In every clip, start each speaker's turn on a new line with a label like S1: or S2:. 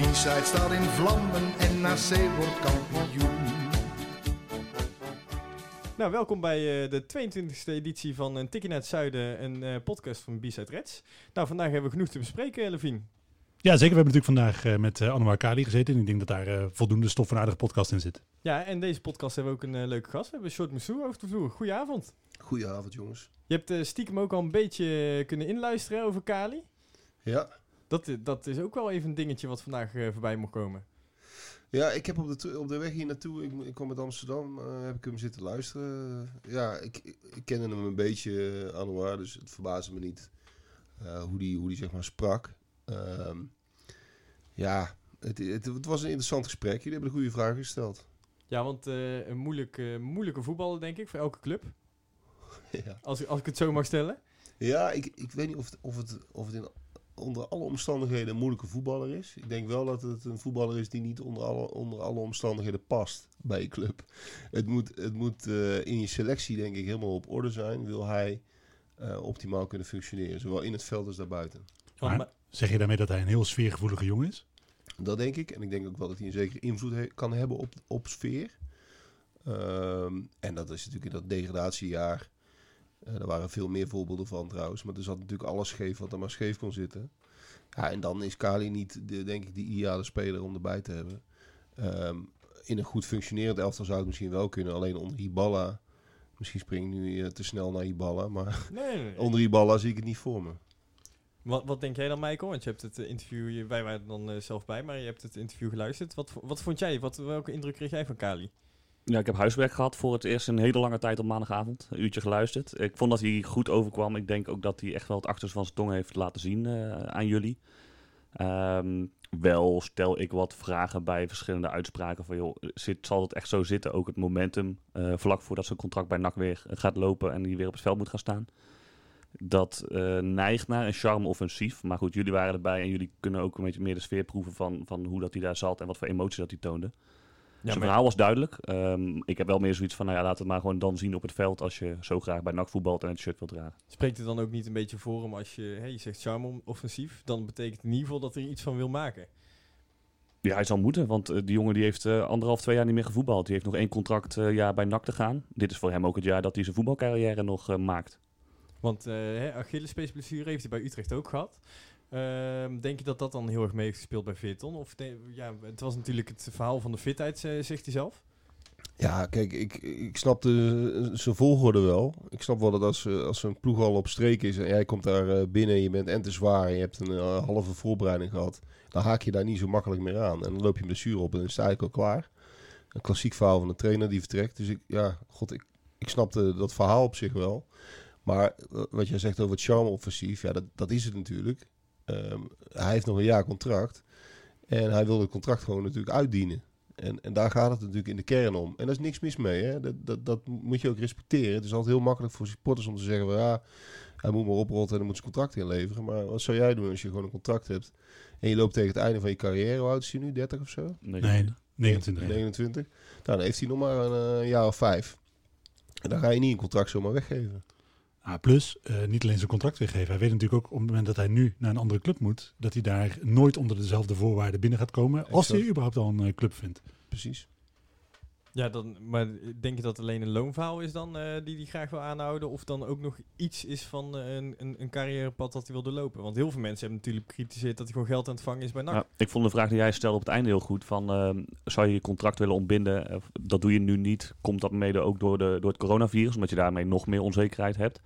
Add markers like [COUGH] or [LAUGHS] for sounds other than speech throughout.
S1: De B-side staat in vlammen en NAC wordt kampioen.
S2: Nou, welkom bij eh, de 22e editie van een Tikkie naar het Zuiden, een eh, podcast van B-Side Reds. Nou, vandaag hebben we genoeg te bespreken, Levine.
S3: Ja, zeker. We hebben natuurlijk vandaag eh, met uh, Anouar Kali gezeten. En ik denk dat daar eh, voldoende stof voor een aardige podcast in zit.
S2: Ja, en deze podcast hebben we ook een eh, leuke gast. We hebben Short Moussou over de vloer. Goedenavond.
S4: Goedenavond, jongens.
S2: Je hebt eh, stiekem ook al een beetje kunnen inluisteren over Kali.
S4: Ja.
S2: Dat, dat is ook wel even een dingetje wat vandaag eh, voorbij mocht komen.
S4: Ja, ik heb op de, op de weg hier naartoe, ik, ik kwam uit Amsterdam, eh, heb ik hem zitten luisteren. ja, ik, ik, kende hem een beetje, uh, Anouar, dus het verbaasde me niet hoe die, hoe die zeg maar sprak. Ehm, ja, het, het, het was een interessant gesprek. Jullie hebben de goede vragen gesteld.
S2: Ja, want een moeilijke, moeilijke voetballer, denk ik, voor elke club. [LAUGHS]
S4: ja,
S2: Als, ik- als ik het zo mag stellen.
S4: ja ik, ik weet niet of het, of het, of het in, onder alle omstandigheden een moeilijke voetballer is. Ik denk wel dat het een voetballer is die niet onder alle, onder alle omstandigheden past bij je club. Het moet, het moet eh, in je selectie denk ik helemaal op orde zijn. Wil hij eh, optimaal kunnen functioneren. Zowel in het veld als daarbuiten.
S3: Maar-
S2: ma-
S3: Zeg je daarmee dat hij een heel sfeergevoelige jongen is?
S4: Dat denk ik. En ik denk ook wel dat hij een zekere invloed he- kan hebben op, op sfeer. Ehm, en dat is natuurlijk in dat degradatiejaar. Eh er waren veel meer voorbeelden van trouwens. Maar er zat natuurlijk alles scheef wat er maar scheef kon zitten. Ja, en dan is Kali niet, de, denk ik, de ideale speler om erbij te hebben. Ehm, in een goed functionerend elftal zou het misschien wel kunnen. Alleen onder Hiballa. Misschien spring ik nu eh, te snel naar Hiballa. Maar
S2: nee, nee, nee. [LAUGHS]
S4: onder Hiballa zie ik het niet voor me.
S2: Wat, wat denk jij dan, Michael? Want je hebt het eh, interview, je- wij waren er dan zelf bij, maar je hebt het interview geluisterd. Wat, wat vond jij? Wat, welke indruk kreeg jij van Kali?
S5: Ja, ik heb huiswerk gehad voor het eerst een hele lange tijd op maandagavond. Een uurtje geluisterd. Ik vond dat hij goed overkwam. Ik denk ook dat hij echt wel het achterste van zijn tong heeft laten zien eh, aan jullie. Ehm, wel stel ik wat vragen bij verschillende uitspraken van joh, zit, zal het echt zo zitten? Ook het momentum eh, vlak voordat zijn contract bij NAC weer gaat lopen en hij weer op het veld moet gaan staan. Dat eh, neigt naar een charme offensief. Maar goed, jullie waren erbij en jullie kunnen ook een beetje meer de sfeer proeven van, van hoe dat hij daar zat en wat voor emoties dat hij toonde. Zijn verhaal was duidelijk. Ehm, ik heb wel meer zoiets van, nou ja, laat het maar gewoon dan zien op het veld als je zo graag bij NAC voetbalt en het shirt wilt dragen.
S2: Spreekt het dan ook niet een beetje voor hem als je, je zegt charme offensief, dan betekent het in ieder geval dat hij er iets van wil maken.
S5: Ja, hij zal moeten, want eh, die jongen die heeft eh, anderhalf, twee jaar niet meer gevoetbald. Die heeft nog één contract eh, jaar bij NAC te gaan. Dit is voor hem ook het jaar dat hij zijn voetbalcarrière nog maakt.
S2: Want uh, Achillespeesblessure heeft hij bij Utrecht ook gehad. Ehm, denk je dat dat dan heel erg mee heeft gespeeld bij Veerton? Of de- ja, het was natuurlijk het verhaal van de fitheid, zegt hij zelf.
S4: Ja, kijk, ik, ik snap de, zijn volgorde wel. Ik snap wel dat als, eh, als een ploeg al op streek is en jij komt daar eh, binnen en je bent en te zwaar en je hebt een eh, halve voorbereiding gehad, dan haak je daar niet zo makkelijk meer aan. En dan loop je blessure op en dan het eigenlijk al klaar. Een klassiek verhaal van een trainer die vertrekt. Dus ik, ja, god, ik, ik snapte dat verhaal op zich wel. Maar wat jij zegt over het charme-offensief, ja, dat, dat is het natuurlijk. Ehm, hij heeft nog een jaar contract. En hij wil het contract gewoon natuurlijk uitdienen. En, en daar gaat het natuurlijk in de kern om. En daar is niks mis mee. Hè? Dat, dat, dat moet je ook respecteren. Het is altijd heel makkelijk voor supporters om te zeggen... Van, ja, hij moet maar oprotten en dan moet zijn contract inleveren. Maar wat zou jij doen als je gewoon een contract hebt... en je loopt tegen het einde van je carrière... hoe oud is hij nu? 30 of zo?
S5: Nee,
S3: Nee, 29.
S4: 29. Nou, dan heeft hij nog maar een eh, jaar of vijf. En dan ga je niet een contract zomaar weggeven.
S3: Plus, eh, niet alleen zijn contract weggeven. Hij weet natuurlijk ook op het moment dat hij nu naar een andere club moet... dat hij daar nooit onder dezelfde voorwaarden binnen gaat komen... als hij überhaupt al een eh, club vindt.
S4: Precies.
S2: Ja, dan, maar denk je dat alleen een loonverhaal is dan eh, die hij graag wil aanhouden? Of dan ook nog iets is van eh, een, een, een carrièrepad dat hij wil doorlopen? Want heel veel mensen hebben natuurlijk bekritiseerd dat hij gewoon geld aan het vangen is bij NAC.
S5: Ja, ik vond de vraag die jij stelde op het einde heel goed. Van, ehm, zou je je contract willen ontbinden? Dat doe je nu niet. Komt dat mede ook door, de, door het coronavirus? Omdat je daarmee nog meer onzekerheid hebt.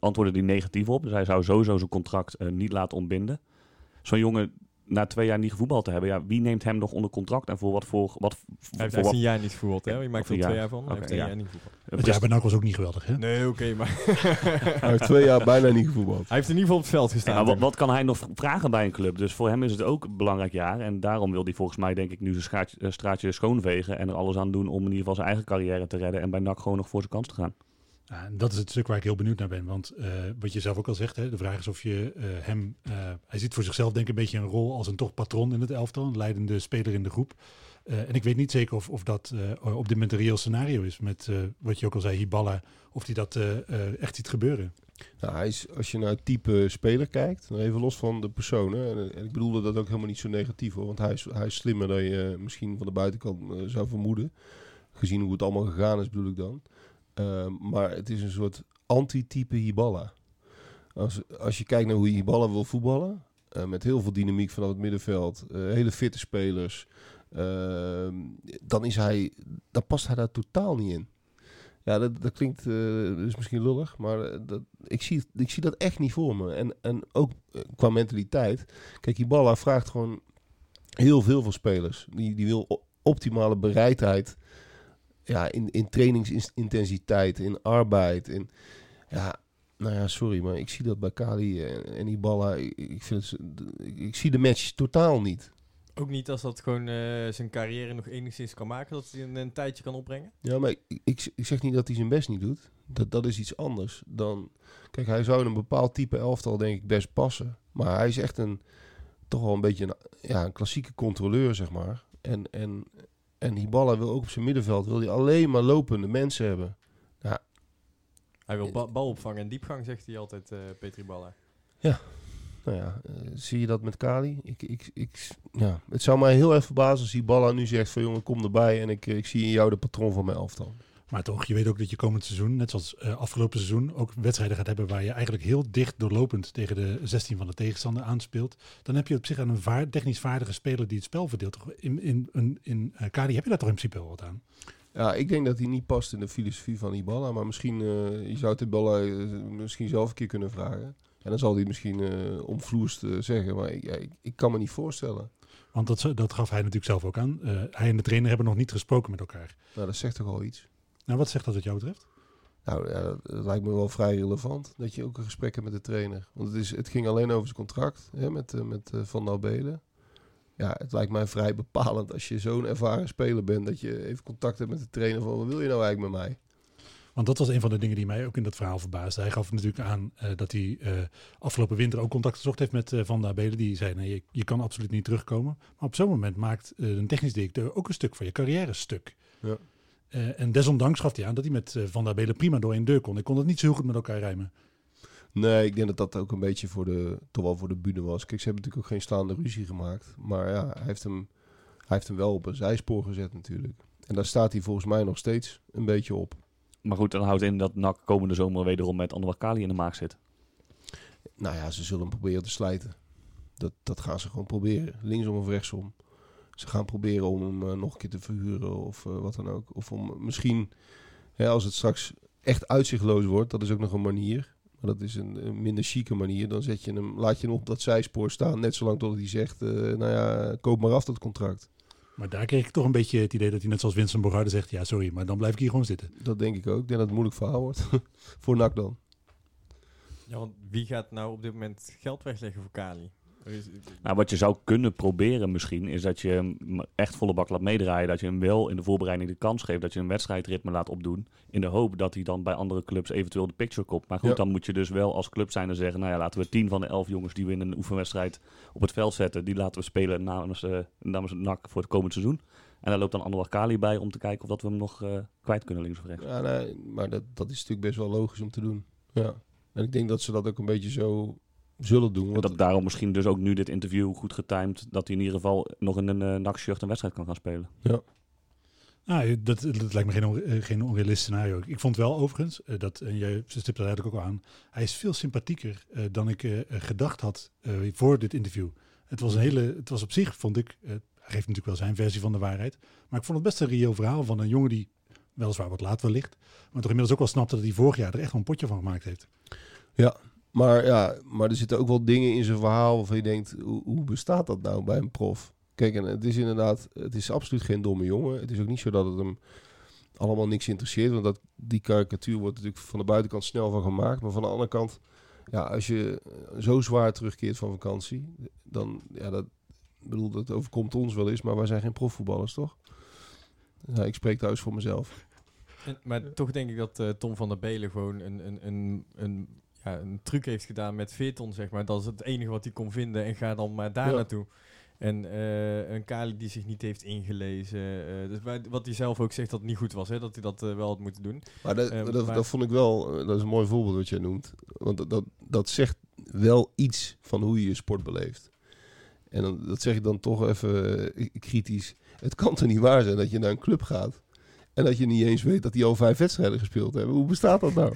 S5: Antwoordde die negatief op. Dus hij zou sowieso zijn contract eh, niet laten ontbinden. Zo'n jongen na twee jaar niet gevoetbald te hebben, ja, wie neemt hem nog onder contract en voor wat voor wat
S2: Hij heeft,
S5: voor wat
S2: een jaar niet gevoetbald, hè? Je maakt er twee
S5: jaar.
S2: jaar van. Hij heeft een
S5: ja.
S2: jaar niet gevoetbald.
S3: Het jaar bij NAC was ook niet geweldig, hè?
S2: Nee, oké, [LAUGHS] maar
S4: Hij heeft twee jaar bijna niet gevoetbald.
S2: hij heeft in ieder geval op het veld
S5: Ja,
S2: gestaan.
S5: maar wat, kan hij nog vragen bij een club? Dus voor hem is het ook een belangrijk jaar. En daarom wil hij volgens mij, denk ik, nu zijn eh, straatje schoonvegen. En er alles aan doen om in ieder geval zijn eigen carrière te redden. En bij NAC gewoon nog voor zijn kans te gaan.
S3: En dat is het stuk waar ik heel benieuwd naar ben. Want eh, wat je zelf ook al zegt, hè, de vraag is of je eh, hem... eh, hij ziet voor zichzelf denk ik een beetje een rol als een toch patron in het elftal. Een leidende speler in de groep. Eh, en ik weet niet zeker of, of dat eh, op dit moment een reëel scenario is. Met eh, wat je ook al zei, Hiballa. Of hij dat eh, eh, echt ziet gebeuren.
S4: Nou, hij is, als je naar het type speler kijkt, even los van de personen. En, en ik bedoelde dat ook helemaal niet zo negatief hoor. Want hij is, hij is slimmer dan je eh, misschien van de buitenkant eh, zou vermoeden. Gezien hoe het allemaal gegaan is, bedoel ik dan. Ehm, maar het is een soort anti-type Hiballa. Als, als je kijkt naar hoe Hiballa wil voetballen, eh, met heel veel dynamiek vanaf het middenveld, eh, hele fitte spelers, ehm, dan is hij, dan past hij daar totaal niet in. Ja, dat, dat klinkt eh, dus misschien lullig, maar dat, ik, zie, ik zie dat echt niet voor me. En, en ook qua mentaliteit. Kijk, Hiballa vraagt gewoon heel veel van spelers. Die, die wil optimale bereidheid ja, in, in trainingsintensiteit, in arbeid. In, ja, nou ja, sorry, maar ik zie dat bij Kali en, en Hiballa. Ik, vind het, ik, ik zie de match totaal niet.
S2: Ook niet als dat gewoon eh, zijn carrière nog enigszins kan maken, dat hij een, een tijdje kan opbrengen.
S4: Ja, maar ik, ik, ik zeg niet dat hij zijn best niet doet. Dat, dat is iets anders dan... Kijk, hij zou in een bepaald type elftal denk ik best passen. Maar hij is echt een... Toch wel een beetje een, ja, een klassieke controleur, zeg maar. En, en, en Hiballa wil ook op zijn middenveld... wil hij alleen maar lopende mensen hebben.
S2: Hij wil ba- bal opvangen en diepgang, zegt hij altijd, eh Petri Balla.
S4: Nou ja, eh, zie je dat met Kali? Ik, ik, ik, ja. Het zou mij heel erg verbazen als Hiballa nu zegt van... jongen, kom erbij en ik, ik zie in jou de patroon van mijn elftal.
S3: Maar toch, je weet ook dat je komend seizoen, net zoals eh, afgelopen seizoen, ook wedstrijden gaat hebben waar je eigenlijk heel dicht doorlopend tegen de 16 van de tegenstander aanspeelt. Dan heb je op zich aan een vaar, technisch vaardige speler die het spel verdeelt. In, in, in, in eh, Kali heb je daar toch in principe wel wat aan?
S4: Ja, ik denk dat hij niet past in de filosofie van Ibala. Maar misschien, eh, je zou het Ibala misschien zelf een keer kunnen vragen. En dan zal hij misschien eh omvloerst zeggen. Maar ik, ik, ik kan me niet voorstellen.
S3: Want dat, dat gaf hij natuurlijk zelf ook aan. Hij en de trainer hebben nog niet gesproken met elkaar.
S4: Nou, dat zegt toch al iets.
S3: Nou, wat zegt dat wat jou betreft?
S4: Nou, ja, dat, lijkt me wel vrij relevant. Dat je ook een gesprek hebt met de trainer. Want het, is, het ging alleen over zijn contract hè, met, eh, met eh, Van Nabelen. Ja, het lijkt mij vrij bepalend als je zo'n ervaren speler bent. Dat je even contact hebt met de trainer van... Wat wil je nou eigenlijk met mij?
S3: Want dat was een van de dingen die mij ook in dat verhaal verbaasde. Hij gaf natuurlijk aan eh, dat hij afgelopen winter ook contact gezocht heeft met Van der Belen. Die zei, nee, je, je kan absoluut niet terugkomen. Maar op zo'n moment maakt een technisch directeur ook een stuk van je carrière stuk.
S4: Ja.
S3: Eh, en desondanks gaf hij aan dat hij met eh, Van der Belen prima door één deur kon. Ik kon het niet zo heel goed met elkaar rijmen.
S4: Nee, ik denk dat dat ook een beetje voor de, toch wel voor de bühne was. Kijk, ze hebben natuurlijk ook geen staande ruzie gemaakt. Maar ja, hij heeft hem, hij heeft hem wel op een zijspoor gezet natuurlijk. En daar staat hij volgens mij nog steeds een beetje op.
S5: Maar goed, dan houdt in dat NAC komende zomer wederom met Anwar Kali in de maag zit.
S4: Nou ja, ze zullen hem proberen te slijten. Dat, dat gaan ze gewoon proberen. Linksom of rechtsom. Ze gaan proberen om hem eh, nog een keer te verhuren of eh, wat dan ook. Of om misschien, hè, als het straks echt uitzichtloos wordt, dat is ook nog een manier. Maar dat is een, een minder chique manier. Dan zet je hem, laat je hem op dat zijspoor staan, net zolang tot hij zegt, eh, nou ja, koop maar af dat contract.
S3: Maar daar kreeg ik toch een beetje het idee dat hij net zoals Vincent Bogarde zegt... ja, sorry, maar dan blijf ik hier gewoon zitten.
S4: Dat denk ik ook. Ik denk dat het moeilijk verhaal wordt. [LAUGHS] Voor NAC dan.
S2: Ja, want wie gaat nou op dit moment geld wegleggen voor Kali?
S5: Nou, wat je zou kunnen proberen misschien, is dat je hem echt volle bak laat meedraaien. Dat je hem wel in de voorbereiding de kans geeft. Dat je een wedstrijdritme laat opdoen. In de hoop dat hij dan bij andere clubs eventueel de picture komt. Maar goed,
S4: Ja.
S5: dan moet je dus wel als club zijn en zeggen... nou ja, laten we tien van de elf jongens die we in een oefenwedstrijd op het veld zetten... die laten we spelen namens, eh namens NAC voor het komend seizoen. En daar loopt dan Anwar Kali bij om te kijken of dat we hem nog eh, kwijt kunnen links of rechts.
S4: Ja, nee, maar dat, dat is natuurlijk best wel logisch om te doen. Ja. En ik denk dat ze dat ook een beetje zo zullen doen.
S5: En
S4: Want
S5: dat daarom misschien dus ook nu dit interview goed getimed... dat hij in ieder geval nog in een uh, een wedstrijd kan gaan spelen.
S3: Nou, dat, dat lijkt me geen, geen onrealistisch scenario. Ik vond wel overigens, eh, dat, en jij stipt dat eigenlijk ook al aan, hij is veel sympathieker eh, dan ik gedacht had eh, voor dit interview. Het was een hele, het was op zich, vond ik, hij geeft natuurlijk wel zijn versie van de waarheid, maar ik vond het best een reëel verhaal van een jongen die, weliswaar wat laat wellicht, maar toch inmiddels ook wel snapte dat hij vorig jaar er echt wel een potje van gemaakt heeft.
S4: Maar ja, maar er zitten ook wel dingen in zijn verhaal waarvan je denkt, hoe, hoe bestaat dat nou bij een prof? Kijk, en het is inderdaad, het is absoluut geen domme jongen. Het is ook niet zo dat het hem allemaal niks interesseert. Want dat, die karikatuur wordt natuurlijk van de buitenkant snel van gemaakt. Maar van de andere kant, ja, als je zo zwaar terugkeert van vakantie, dan, ja, dat, bedoel, dat overkomt ons wel eens, maar wij zijn geen profvoetballers, toch? Ik spreek thuis voor mezelf.
S2: En- maar toch denk ik dat eh, Tom van der Belen gewoon een, een, een, een, ja, een truc heeft gedaan met Veerton, zeg maar. Dat is het enige wat hij kon vinden en ga dan maar daar
S4: Ja.
S2: naartoe. En eh, een Kali die zich niet heeft ingelezen. eh, dus wa- wat hij zelf ook zegt dat het niet goed was, hè, dat hij dat eh, wel had moeten doen.
S4: Maar dat,
S2: Eh,
S4: dat,
S2: maar-
S4: dat vond ik wel, eh, dat is een mooi voorbeeld wat jij noemt. Want dat, dat, dat zegt wel iets van hoe je je sport beleeft. En dan, dat zeg ik dan toch even eh, kritisch. Het kan toch niet waar zijn dat je naar een club gaat en dat je niet eens weet dat die al vijf wedstrijden gespeeld hebben. Hoe bestaat dat nou?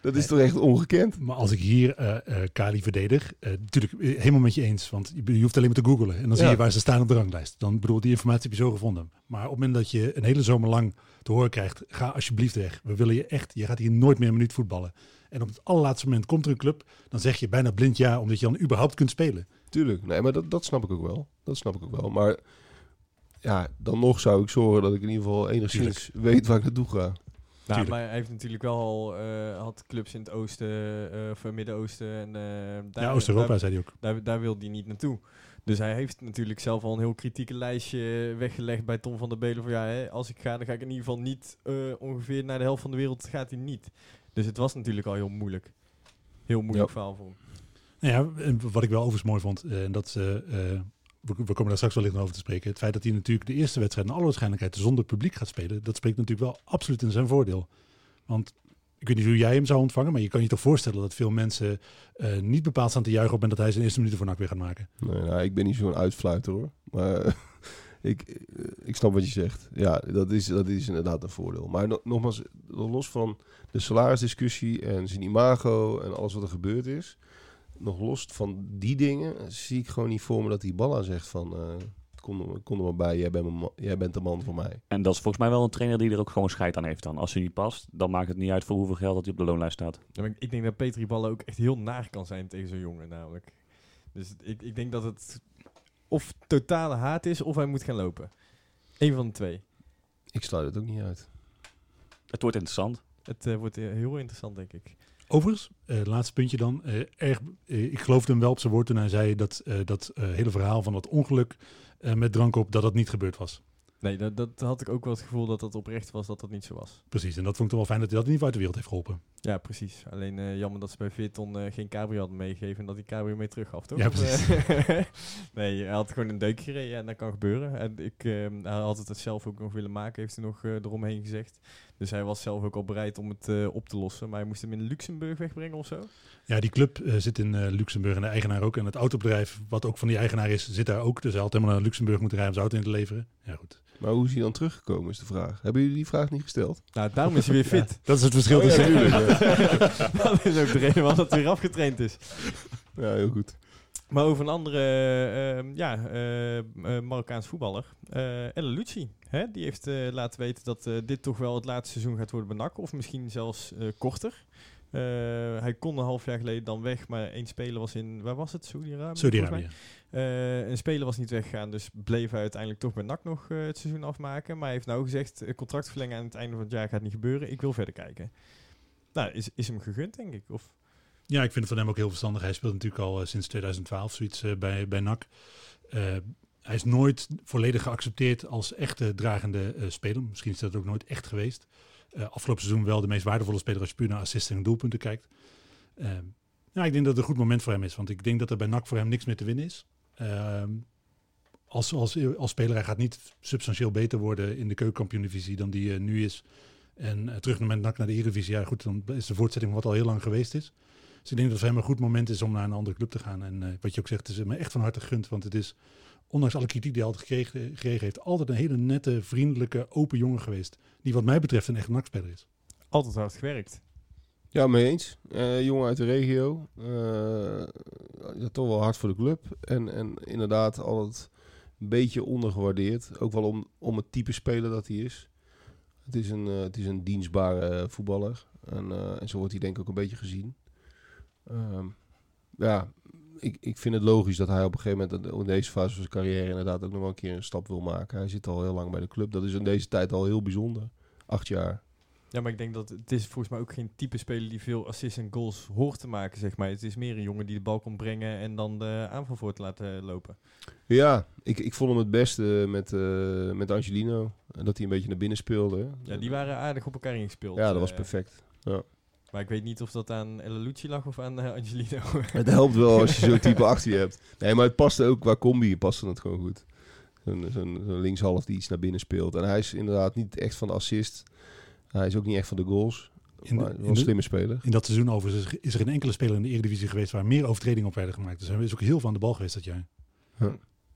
S4: Dat is toch echt ongekend?
S3: Maar als ik hier eh, eh, Kali verdedig, eh, natuurlijk helemaal met je eens. Want je, je hoeft alleen maar te googlen en dan zie je waar ze staan op de ranglijst. Dan bedoel, die informatie heb je zo gevonden. Maar op het moment dat je een hele zomer lang te horen krijgt, ga alsjeblieft weg. We willen je echt, je gaat hier nooit meer een minuut voetballen. En op het allerlaatste moment komt er een club, dan zeg je bijna blind ja, omdat je dan überhaupt kunt spelen.
S4: Tuurlijk, nee, maar dat, dat snap ik ook wel. Dat snap ik ook wel. Maar ja, dan nog zou ik zorgen dat ik in ieder geval enigszins weet waar ik naartoe ga.
S2: Nou, maar hij heeft natuurlijk wel al eh, had clubs in het oosten eh, of Midden-Oosten. En, eh, daar,
S3: ja, Oost-Europa zei hij ook.
S2: daar, daar wil hij niet naartoe. Dus hij heeft natuurlijk zelf al een heel kritieke lijstje weggelegd bij Tom van der Belen. Van ja, hè, als ik ga, dan ga ik in ieder geval niet eh, ongeveer naar de helft van de wereld. Gaat hij niet. Dus het was natuurlijk al heel moeilijk. Heel moeilijk
S4: Ja.
S2: verhaal voor hem.
S3: Nou ja, en wat ik wel overigens mooi vond, eh, en dat we, komen daar straks wellicht nog over te spreken. Het feit dat hij natuurlijk de eerste wedstrijd in alle waarschijnlijkheid zonder publiek gaat spelen, dat spreekt natuurlijk wel absoluut in zijn voordeel. Want ik weet niet hoe jij hem zou ontvangen, maar je kan je toch voorstellen dat veel mensen eh, niet bepaald staan te juichen op moment dat hij zijn eerste minuten voor NAC weer gaat maken.
S4: Nee, nou, ik ben niet zo'n uitfluiter hoor. Maar [LAUGHS] ik, ik snap wat je zegt. Ja, dat is, dat is inderdaad een voordeel. Maar no- nogmaals, los van de salarisdiscussie en zijn imago en alles wat er gebeurd is. Nog los van die dingen zie ik gewoon niet voor me dat die Balla zegt van... eh kom, er, kom er maar bij, jij bent, jij de man voor mij.
S5: En dat is volgens mij wel een trainer die er ook gewoon scheid aan heeft dan. Als hij niet past, dan maakt het niet uit voor hoeveel geld dat hij op de loonlijst staat.
S2: Ja, maar ik- ik denk dat Petri Ballen ook echt heel naar kan zijn tegen zo'n jongen namelijk. Dus ik, ik denk dat het of totale haat is of hij moet gaan lopen. Eén van de twee.
S4: Ik sluit het ook niet uit.
S5: Het wordt interessant.
S2: Het eh, wordt eh, heel interessant, denk ik.
S3: Overigens, eh, laatste puntje dan. eh, erg, eh, ik geloofde hem wel op zijn woord toen hij zei dat dat hele verhaal van dat ongeluk met drank op, dat dat niet gebeurd was.
S2: Nee, dat, dat had ik ook wel het gevoel dat dat oprecht was, dat dat niet zo was.
S3: Precies, en dat vond ik toch wel fijn dat hij dat in ieder geval uit de wereld heeft geholpen.
S2: Ja, precies. Alleen eh, jammer dat ze bij Veerton eh, geen cabrio hadden meegegeven en dat die cabrio mee terug gaf, toch?
S3: Ja,
S2: eh, [LAUGHS] nee, hij had gewoon een deuk gereden en dat kan gebeuren. En ik, eh, hij had het zelf ook nog willen maken, heeft hij nog eh, eromheen gezegd. Dus hij was zelf ook al bereid om het eh, op te lossen. Maar hij moest hem in Luxemburg wegbrengen of zo.
S3: Ja, die club zit in eh, Luxemburg en de eigenaar ook. En het autobedrijf, wat ook van die eigenaar is, zit daar ook. Dus hij had helemaal naar Luxemburg moeten rijden om zijn auto in te leveren. Ja, goed.
S4: Maar hoe is hij dan teruggekomen is de vraag. Hebben jullie die vraag niet gesteld?
S2: Nou, daarom is hij weer [LAUGHS] fit.
S3: Dat is het verschil
S4: Oh, ja,
S3: tussen...
S4: tuurlijk, [LAUGHS] [LAUGHS]
S2: dat is ook de reden waarom het weer afgetraind is.
S4: Ja, heel goed.
S2: Maar over een andere eh, eh, ja, eh, eh, Marokkaans voetballer, eh El Lucci. Hè? Die heeft eh, laten weten dat dit toch wel het laatste seizoen gaat worden bij NAC. Of misschien zelfs eh, korter. Eh, hij kon een half jaar geleden dan weg, maar één speler was in, waar was het? Saudi-Arabië?
S3: Saudi-Arabië.
S2: Eh, een speler was niet weggegaan, dus bleef hij uiteindelijk toch bij NAC nog eh, het seizoen afmaken. Maar hij heeft nou gezegd, eh, contract verlengen aan het einde van het jaar gaat niet gebeuren. Ik wil verder kijken. Nou, is, is hem gegund, denk ik. Of,
S3: Ja, ik vind het van hem ook heel verstandig. Hij speelt natuurlijk al eh, sinds 2012 zoiets eh, bij, bij NAC. Eh, hij is nooit volledig geaccepteerd als echte dragende speler. Misschien is dat ook nooit echt geweest. Afgelopen seizoen wel de meest waardevolle speler als je puur naar assisten en doelpunten kijkt. Eh, ja, ik denk dat het een goed moment voor hem is. Want ik denk dat er bij NAC voor hem niks meer te winnen is. Eh, als, als, als speler, hij gaat niet substantieel beter worden in de keukenkampioen-divisie dan die nu is. En eh, terug NAC naar de Eredivisie. Ja, goed, dan is de voortzetting van wat al heel lang geweest is. Dus ik denk dat het voor hem een goed moment is om naar een andere club te gaan. En eh, wat je ook zegt, het is me echt van harte gegund. Want het is, ondanks alle kritiek die hij altijd gekregen, gekregen heeft, altijd een hele nette, vriendelijke, open jongen geweest. Die wat mij betreft een echt NAC-speler is.
S2: altijd hard gewerkt.
S4: Ja, mee eens. Eh, jongen uit de regio. Eh, ja, toch wel hard voor de club. En, en inderdaad altijd een beetje ondergewaardeerd. Ook wel om, om het type speler dat hij is. Het is een, eh, het is een dienstbare voetballer. En, eh, en zo wordt hij denk ik ook een beetje gezien. Ehm, ja, ik, ik vind het logisch dat hij op een gegeven moment in deze fase van zijn carrière inderdaad ook nog wel een keer een stap wil maken. Hij zit al heel lang bij de club. Dat is in deze tijd al heel bijzonder. Acht jaar.
S2: Ja, maar ik denk dat het is volgens mij ook geen type speler die veel assists en goals hoort te maken, zeg maar. Het is meer een jongen die de bal kon brengen en dan de aanval voor te laten lopen.
S4: Ja, ik, ik vond hem het beste met, eh, met Angelino. En Dat hij een beetje naar binnen speelde.
S2: Ja, die waren aardig op elkaar ingespeeld.
S4: Ja, dat was
S2: eh,
S4: perfect.
S2: Maar ik weet niet of dat aan El Lucci lag of aan eh, Angelino. [LAUGHS]
S4: Het helpt wel als je zo'n type achter je hebt. Nee, maar het paste ook qua combi, paste het gewoon goed. Zo'n zo'n linkshalf die iets naar binnen speelt. En hij is inderdaad niet echt van de assist. Hij is ook niet echt van de goals.
S3: In de-
S4: maar wel
S3: in
S4: een
S3: de-
S4: slimme speler.
S3: In dat seizoen overigens is- er geen enkele speler in de Eredivisie geweest waar meer overtredingen op werden gemaakt. Dus hij is ook heel veel aan de bal geweest dat jaar.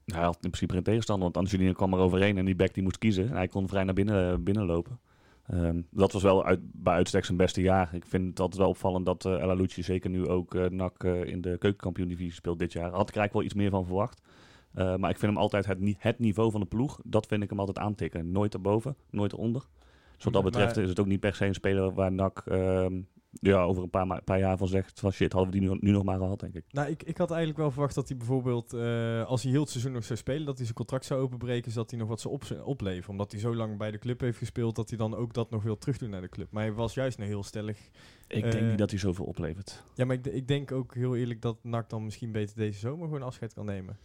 S5: Hij had in principe geen tegenstander, want Angelino kwam er overheen en die back die moest kiezen. En hij kon vrij naar binnen, binnenlopen. Ehm, dat was wel uit, bij uitstek zijn beste jaar. Ik vind het altijd wel opvallend dat uh, El Alouci zeker nu ook eh NAC eh, in de keukenkampioen-divisie speelt dit jaar. Had ik eigenlijk wel iets meer van verwacht. Eh, maar ik vind hem altijd het, het niveau van de ploeg, dat vind ik hem altijd aantikken. Nooit erboven, nooit eronder. Dus wat dat betreft
S2: maar-
S5: is het ook niet per se een speler waar NAC ehm, ja, over een paar, paar jaar van zegt van shit, hadden we die nu, nu nog maar gehad, denk ik.
S2: Nou, ik, ik had eigenlijk wel verwacht dat hij bijvoorbeeld, eh, als hij heel het seizoen nog zou spelen, dat hij zijn contract zou openbreken, zodat hij nog wat zou op, opleveren. Omdat hij zo lang bij de club heeft gespeeld, dat hij dan ook dat nog wil terugdoen naar de club. Maar hij was juist nog heel stellig.
S5: Ik
S2: Eh,
S5: denk niet dat hij zoveel oplevert.
S2: Ja, maar ik, ik denk ook heel eerlijk dat NAC dan misschien beter deze zomer gewoon afscheid kan nemen.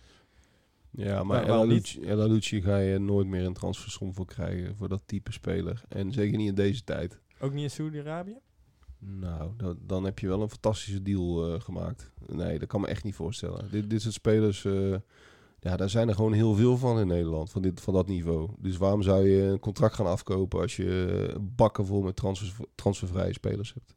S4: Ja, maar
S2: Ja,
S4: El Alouci ga je nooit meer een transfersom voor krijgen voor dat type speler. En zeker niet in deze tijd.
S2: Ook niet in Saudi-Arabië?
S4: Nou, dan, dan heb je wel een fantastische deal eh, gemaakt. Nee, dat kan me echt niet voorstellen. Dit, dit soort spelers, eh, ja, daar zijn er gewoon heel veel van in Nederland, van, dit, van dat niveau. Dus waarom zou je een contract gaan afkopen als je eh, bakken vol met transfer, transfervrije spelers hebt?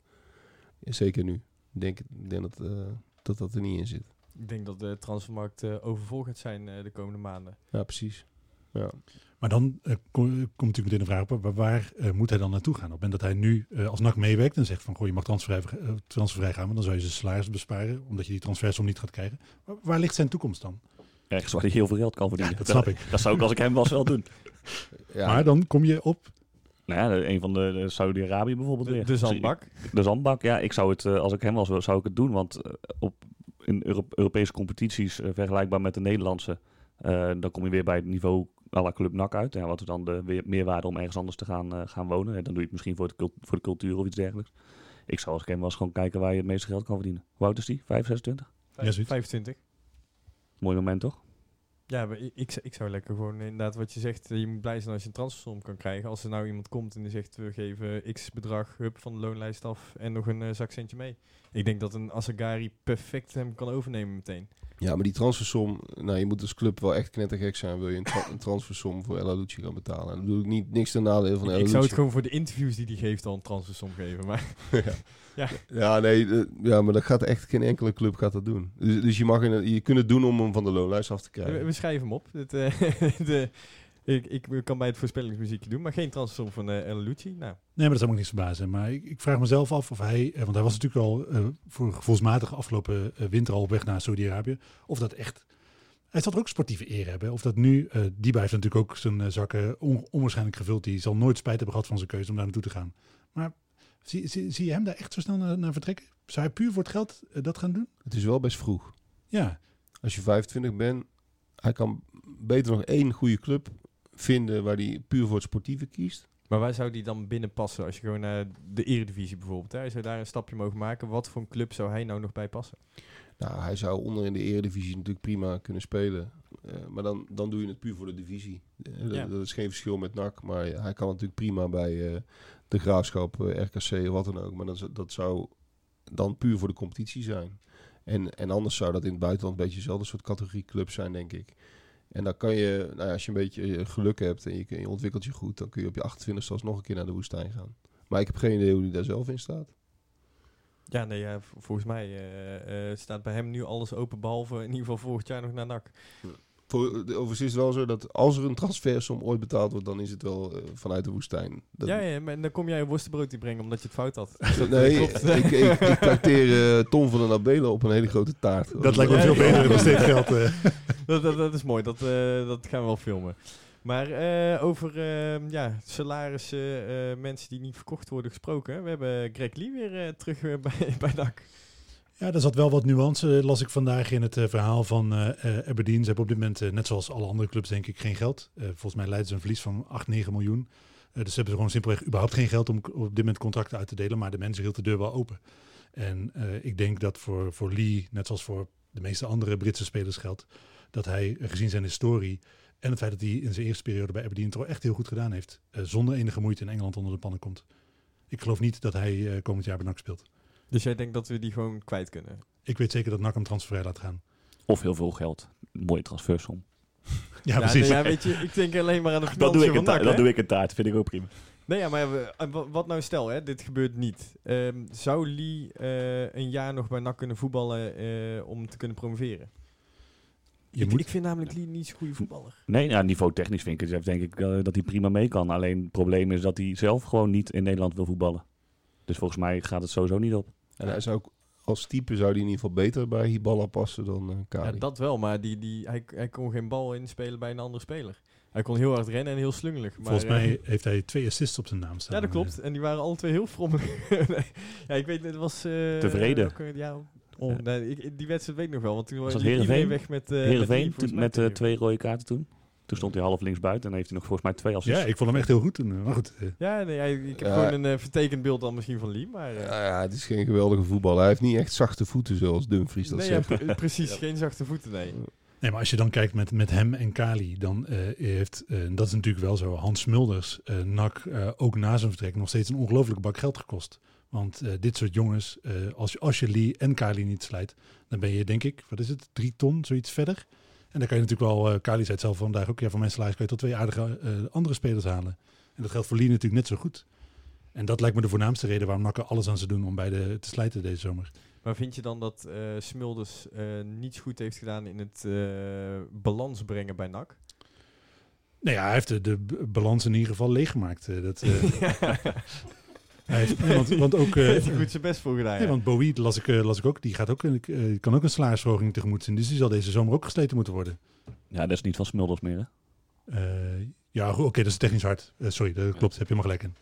S4: Zeker nu. Ik denk, ik denk dat, eh, dat dat er niet in zit.
S2: Ik denk dat de transfermarkt eh overvol gaat zijn eh, de komende maanden.
S4: Ja, precies. Ja.
S3: Maar dan eh, ko- komt natuurlijk meteen de vraag op, waar, waar eh, moet hij dan naartoe gaan? Op het moment dat hij nu eh, als NAC meewerkt en zegt van, goh, je mag transfervrij, transfervrij gaan, maar dan zou je zijn salaris besparen, omdat je die transfersom niet gaat krijgen. Waar, waar ligt zijn toekomst dan?
S5: Ergens waar hij heel veel geld kan verdienen.
S3: Dat snap ik.
S5: Dat zou ik als ik hem was wel doen.
S4: Ja,
S3: Maar dan kom je op,
S5: Nou ja, de- een van de, de Saudi-Arabië bijvoorbeeld
S2: De,
S5: weer.
S2: de zandbak.
S5: De zandbak, ja. Ik zou het, eh, als ik hem was, zou ik het doen. Want op, in Euro- Europese competities, eh, vergelijkbaar met de Nederlandse, eh, dan kom je weer bij het niveau à la Club NAC uit. Ja, wat is dan de weer meerwaarde om ergens anders te gaan, eh, gaan wonen? En dan doe je het misschien voor de, voor de cultuur of iets dergelijks. Ik zou als ik hem was gewoon kijken waar je het meeste geld kan verdienen. Hoe oud is die? 5, 26?
S3: Ja, zoiets.
S2: 25.
S5: Mooi moment, toch?
S2: Ja, maar ik, ik, zou lekker gewoon inderdaad wat je zegt. Je moet blij zijn als je een transfersom kan krijgen. Als er nou iemand komt en die zegt we geven x bedrag hup, van de loonlijst af en nog een eh, zakcentje mee. Ik denk dat een Asagari perfect hem kan overnemen meteen.
S4: Ja, maar die transfersom, nou je moet als club wel echt knettergek zijn, wil je een, tra- een transfersom voor El Alouci gaan betalen. En dan bedoel ik niet niks ten nadele van El
S2: ik zou het gewoon voor de interviews die hij geeft al een transfersom geven. Maar [LAUGHS] [LAUGHS]
S4: Ja, nee, eh, ja, maar dat gaat echt geen enkele club gaat dat doen. Dus, dus je mag in, je kunt het doen om hem van de loonlijst af te krijgen.
S2: we schrijven hem op. Het, eh, [LAUGHS] de, ik, ik kan bij het voorspellingsmuziekje doen, maar geen transfersom van uh, El Lucci. Nou,
S3: Nee, maar dat zou me ook niks verbazen. Maar ik, ik vraag mezelf af of hij, eh, want hij was natuurlijk al eh, voor gevoelsmatig afgelopen eh, winter al op weg naar Saudi-Arabië, of dat echt. Hij zal er ook sportieve eer hebben. Of dat nu, eh Diba heeft natuurlijk ook zijn eh, zakken on- onwaarschijnlijk gevuld. Die zal nooit spijt hebben gehad van zijn keuze om daar naartoe te gaan. Maar zie, zie, zie je hem daar echt zo snel naar, naar vertrekken? Zou hij puur voor het geld eh, dat gaan doen?
S4: Het is wel best vroeg.
S3: Ja,
S4: Als je 25 bent, hij kan beter nog één goede club vinden waar hij puur voor het sportieve kiest.
S2: Maar waar zou die dan binnen passen als je gewoon naar de Eredivisie bijvoorbeeld? Hè? Hij zou daar een stapje mogen maken. Wat voor een club zou hij nou nog bij passen?
S4: Nou, hij zou onder in de eredivisie natuurlijk prima kunnen spelen. Eh, maar dan, dan doe je het puur voor de divisie. Eh, dat,
S2: Ja.
S4: dat is geen verschil met NAC. Maar hij kan natuurlijk prima bij eh, de Graafschap, RKC of wat dan ook. Maar dat, zou- dat zou dan puur voor de competitie zijn. En, en anders zou dat in het buitenland een beetje dezelfde soort categorie club zijn, denk ik. En dan kan je, nou ja, als je een beetje eh, geluk hebt en je, je ontwikkelt je goed, dan kun je op je 28 zelfs nog een keer naar de woestijn gaan. Maar ik heb geen idee hoe hij daar zelf in staat.
S2: Ja, nee, ja, volgens mij eh, eh, staat bij hem nu alles open, behalve in ieder geval volgend jaar nog naar NAC.
S4: Overigens is het wel zo dat als er een transfersom ooit betaald wordt, dan is het wel eh, vanuit de woestijn. Dat,
S2: Ja, ja, maar dan kom jij een worstenbroodje brengen omdat je het fout had. [LAUGHS] Dus
S4: nee, ik, ik, ik trakteer eh, Tom van den Abelen op een hele grote taart.
S3: dat lijkt me veel beter dan steeds geld. eh. [LAUGHS]
S2: dat, dat, dat is mooi, dat, eh, dat gaan we wel filmen. Maar eh, over eh, ja, salarissen, eh, mensen die niet verkocht worden gesproken. We hebben Greg Lee weer terug [LAUGHS] bij, bij NAC.
S3: Ja, er zat wel wat nuance, las ik vandaag in het eh, verhaal van eh, eh, Aberdeen. Ze hebben op dit moment, net zoals alle andere clubs, denk ik, geen geld. Volgens mij leiden ze een verlies van 8, 9 miljoen. Dus ze hebben gewoon simpelweg überhaupt geen geld om op dit moment contracten uit te delen. Maar de mensen hield de deur wel open. En ik denk dat voor, voor Lee, net zoals voor de meeste andere Britse spelers geldt, dat hij, gezien zijn historie en het feit dat hij in zijn eerste periode bij Aberdeen toch echt heel goed gedaan heeft, zonder enige moeite in Engeland onder de pannen komt. Ik geloof niet dat hij komend jaar bij NAC speelt.
S2: Dus jij denkt dat we die gewoon kwijt kunnen?
S3: Ik weet zeker dat NAC hem transfervrij laat gaan.
S5: Of heel veel geld. Mooie transfersom. [LAUGHS]
S3: Ja, precies.
S2: nee, ja, weet je, ik denk alleen maar aan de
S5: Dat
S2: financiën
S5: doe, ik
S2: van
S5: dat doe ik een taart, vind ik ook prima.
S2: Nee, ja, maar wat nou stel, hè, dit gebeurt niet. Ehm, zou Lee eh, een jaar nog bij NAC kunnen voetballen eh, om te kunnen promoveren?
S3: Je
S2: ik,
S3: moet,
S2: ik vind namelijk Lee niet zo'n goede voetballer.
S5: Nee, ja, niveau technisch vind ik het, denk ik eh, dat hij prima mee kan. Alleen het probleem is dat hij zelf gewoon niet in Nederland wil voetballen. Dus volgens mij gaat het sowieso niet op.
S4: En hij zou ook, als type zou hij in ieder geval beter bij Hiballa passen dan eh
S2: Ja,
S4: Kali.
S2: dat wel, maar die, die, hij, hij kon geen bal inspelen bij een andere speler. Hij kon heel hard rennen en heel slungelig. Maar,
S3: volgens
S2: eh,
S3: mij heeft hij twee assists op zijn naam staan.
S2: Ja, dat klopt. En die waren alle twee heel frommelig. [LAUGHS] Nee. ja, ik weet, het was... eh,
S5: Tevreden.
S2: eh, ja, oh, nee, ik, die wedstrijd weet ik nog wel, want toen
S5: Was dat
S2: iedereen
S5: Heerenveen?
S2: weg met... eh met
S5: Heerenveen met eh, twee rode kaarten toen. Toen stond hij half links buiten en heeft hij nog volgens mij twee assists.
S3: Ja, ik vond hem echt heel goed toen. Maar goed, eh,
S2: Ja, nee, ja, ik heb
S4: Ja.
S2: gewoon een eh, vertekend beeld dan misschien van Lee, maar... eh,
S4: Ja, ja, het is geen geweldige voetballer. Hij heeft niet echt zachte voeten zoals Dumfries dat
S2: nee, ja,
S4: zegt.
S2: pre- precies, [LAUGHS] geen zachte voeten, nee.
S3: nee, maar als je dan kijkt met, met hem en Kali, dan eh, heeft, eh, dat is natuurlijk wel zo, Hans Smulders, eh NAC, eh, ook na zijn vertrek nog steeds een ongelooflijke bak geld gekost. Want eh, dit soort jongens, eh, als, je, als je Lee en Kali niet slijt, dan ben je denk ik, wat is het, drie ton, zoiets verder. En dan kan je natuurlijk wel, eh Kali zei het zelf vandaag ook, ja, van mijn salaris kan je tot twee aardige eh, andere spelers halen. En dat geldt voor Lee natuurlijk net zo goed. En dat lijkt me de voornaamste reden waarom NAC er alles aan ze doen om beide te slijten deze zomer.
S2: Maar vind je dan dat eh Smulders niets goed heeft gedaan in het balans brengen bij NAC?
S3: Nou ja, hij heeft de, de balans in ieder geval leeggemaakt. dat, hij [LAUGHS] [LAUGHS] heeft, nee, want, want ook... [LAUGHS] eh,
S2: heeft hij goed zijn best voor gedaan,
S3: nee,
S2: ja.
S3: want Bowie, las ik, eh, las ik ook, die gaat ook, eh, kan ook een salarisverhoging tegemoet zien. Dus die zal deze zomer ook gesleten moeten worden.
S5: Ja, dat is niet van Smulders meer, hè?
S3: Eh, ja, oké, dat is technisch hard. Sorry, dat klopt, heb je helemaal gelijk in.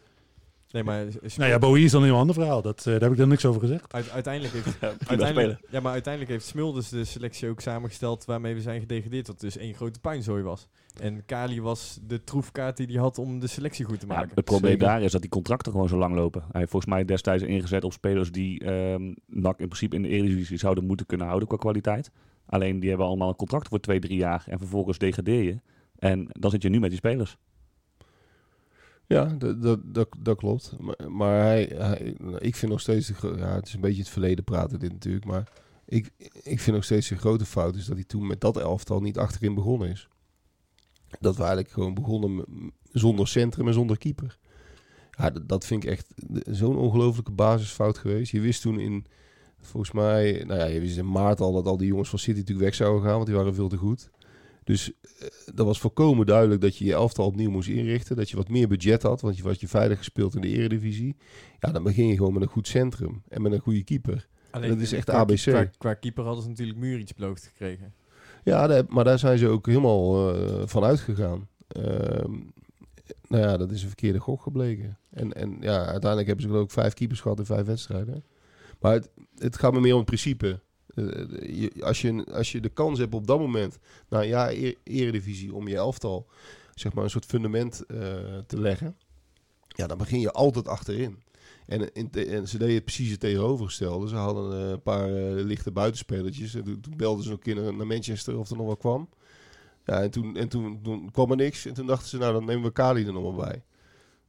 S2: Nee, maar
S3: Nou ja, Bowie is dan een heel ander verhaal. Dat, eh, daar heb ik dan niks over gezegd.
S2: uit- uiteindelijk heeft [LAUGHS]
S5: Ja,
S2: Uiteindelijk, ja, maar uiteindelijk heeft Smulders de selectie ook samengesteld waarmee we zijn gedegradeerd. Wat dus één grote puinzooi was. En Kali was de troefkaart die hij had om de selectie goed te
S5: Ja,
S2: maken.
S5: het probleem
S4: Zeker.
S5: daar is dat die contracten gewoon zo lang lopen. Hij heeft volgens mij destijds ingezet op spelers die ehm NAC in principe in de Eredivisie zouden moeten kunnen houden qua kwaliteit. Alleen die hebben allemaal een contract voor twee, drie jaar en vervolgens degradeer je. En dan zit je nu met die spelers.
S4: Ja, dat, dat, dat, klopt. Maar, maar hij, ik vind nog steeds... De, ja, het is een beetje het verleden praten dit natuurlijk. Maar ik, ik vind nog steeds de grote fout is dat hij toen met dat elftal niet achterin begonnen is. Dat we eigenlijk gewoon begonnen zonder centrum en zonder keeper. Ja, dat, dat vind ik echt zo'n ongelofelijke basisfout geweest. Je wist toen in... Volgens mij... Nou ja, je wist in maart al dat al die jongens van City natuurlijk weg zouden gaan. Want die waren veel te goed. Dus eh, dat was volkomen duidelijk dat je je elftal opnieuw moest inrichten. Dat je wat meer budget had, want je was je veilig gespeeld in de eredivisie. Ja, dan begin je gewoon met een goed centrum en met een goede keeper. dat is echt
S2: qua-
S4: ABC.
S2: Qua, qua keeper hadden ze natuurlijk Muric beloofd gekregen.
S4: Ja, maar daar zijn ze ook helemaal eh, van uitgegaan. Ehm, nou ja, dat is een verkeerde gok gebleken. En, en ja, uiteindelijk hebben ze geloof ik vijf keepers gehad in vijf wedstrijden. Maar het, het gaat me meer om het principe. Eh, als, je, als je de kans hebt op dat moment, een jaar e- eredivisie, om je elftal zeg maar een soort fundament eh, te leggen, ja, dan begin je altijd achterin. En, in en ze deden precies het tegenovergestelde. Ze hadden eh, een paar lichte buitenspelertjes. En toen, belden ze een keer naar, Manchester of er nog wat kwam. Ja, en toen, en toen, kwam er niks. En toen dachten ze, nou dan nemen we Kali er nog maar bij.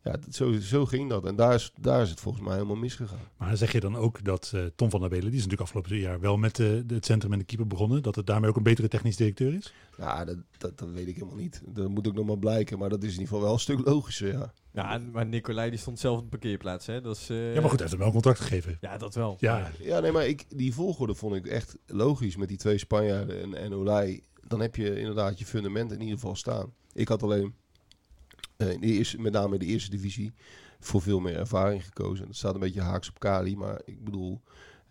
S4: Ja, zo, zo ging dat. En daar is, daar is het volgens mij helemaal misgegaan.
S3: Maar zeg je dan ook dat eh, Tom van der Belen, die is natuurlijk afgelopen jaar wel met eh, de- het centrum en de keeper begonnen, dat het daarmee ook een betere technisch directeur is?
S4: Ja, dat, dat, dat weet ik helemaal niet. Dat moet ook nog maar blijken. Maar dat is in ieder geval wel een stuk logischer, ja.
S2: Ja, maar Nicolai die stond zelf op de parkeerplaats. Hè? Dat is, eh,
S3: ja, maar goed, hij heeft hem wel een contract gegeven.
S2: Ja, dat wel.
S3: Ja,
S4: Ja, nee, maar ik, die volgorde vond ik echt logisch met die twee Spanjaarden en, en Olij. Dan heb je inderdaad je fundament in ieder geval staan. Ik had alleen, in de eerste, met name in de eerste divisie, voor veel meer ervaring gekozen. Dat staat een beetje haaks op Kali, maar ik bedoel,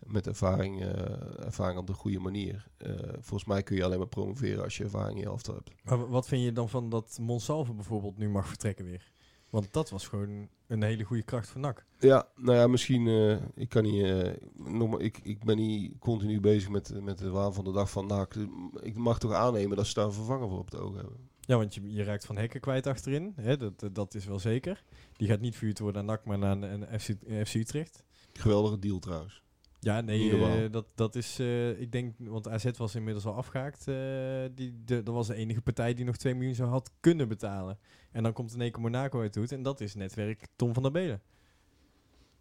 S4: met ervaring, eh, ervaring op de goede manier. Eh, volgens mij kun je alleen maar promoveren als je ervaring in je elftal hebt.
S2: Maar wa- wat vind je dan van dat Monsalve bijvoorbeeld nu mag vertrekken weer? Want dat was gewoon een hele goede kracht van NAC.
S4: Ja, nou ja, misschien, eh, ik kan niet, eh, ik, ik ben niet continu bezig met, met de waan van de dag van NAC. Ik mag toch aannemen dat ze daar een vervanger voor op het oog hebben.
S2: Ja, want je, je raakt Van Hekken kwijt achterin. Hè, dat, dat is wel zeker. Die gaat niet verhuurd worden naar NAC, maar naar een, een FC, een FC Utrecht.
S4: Geweldige deal trouwens.
S2: Ja, nee, eh, dat, dat is, eh, ik denk, want AZ was inmiddels al afgehaakt. eh, die, de, dat was de enige partij die nog 2 miljoen zou had kunnen betalen. En dan komt in één keer Monaco uit doet en dat is netwerk Tom van der Belen.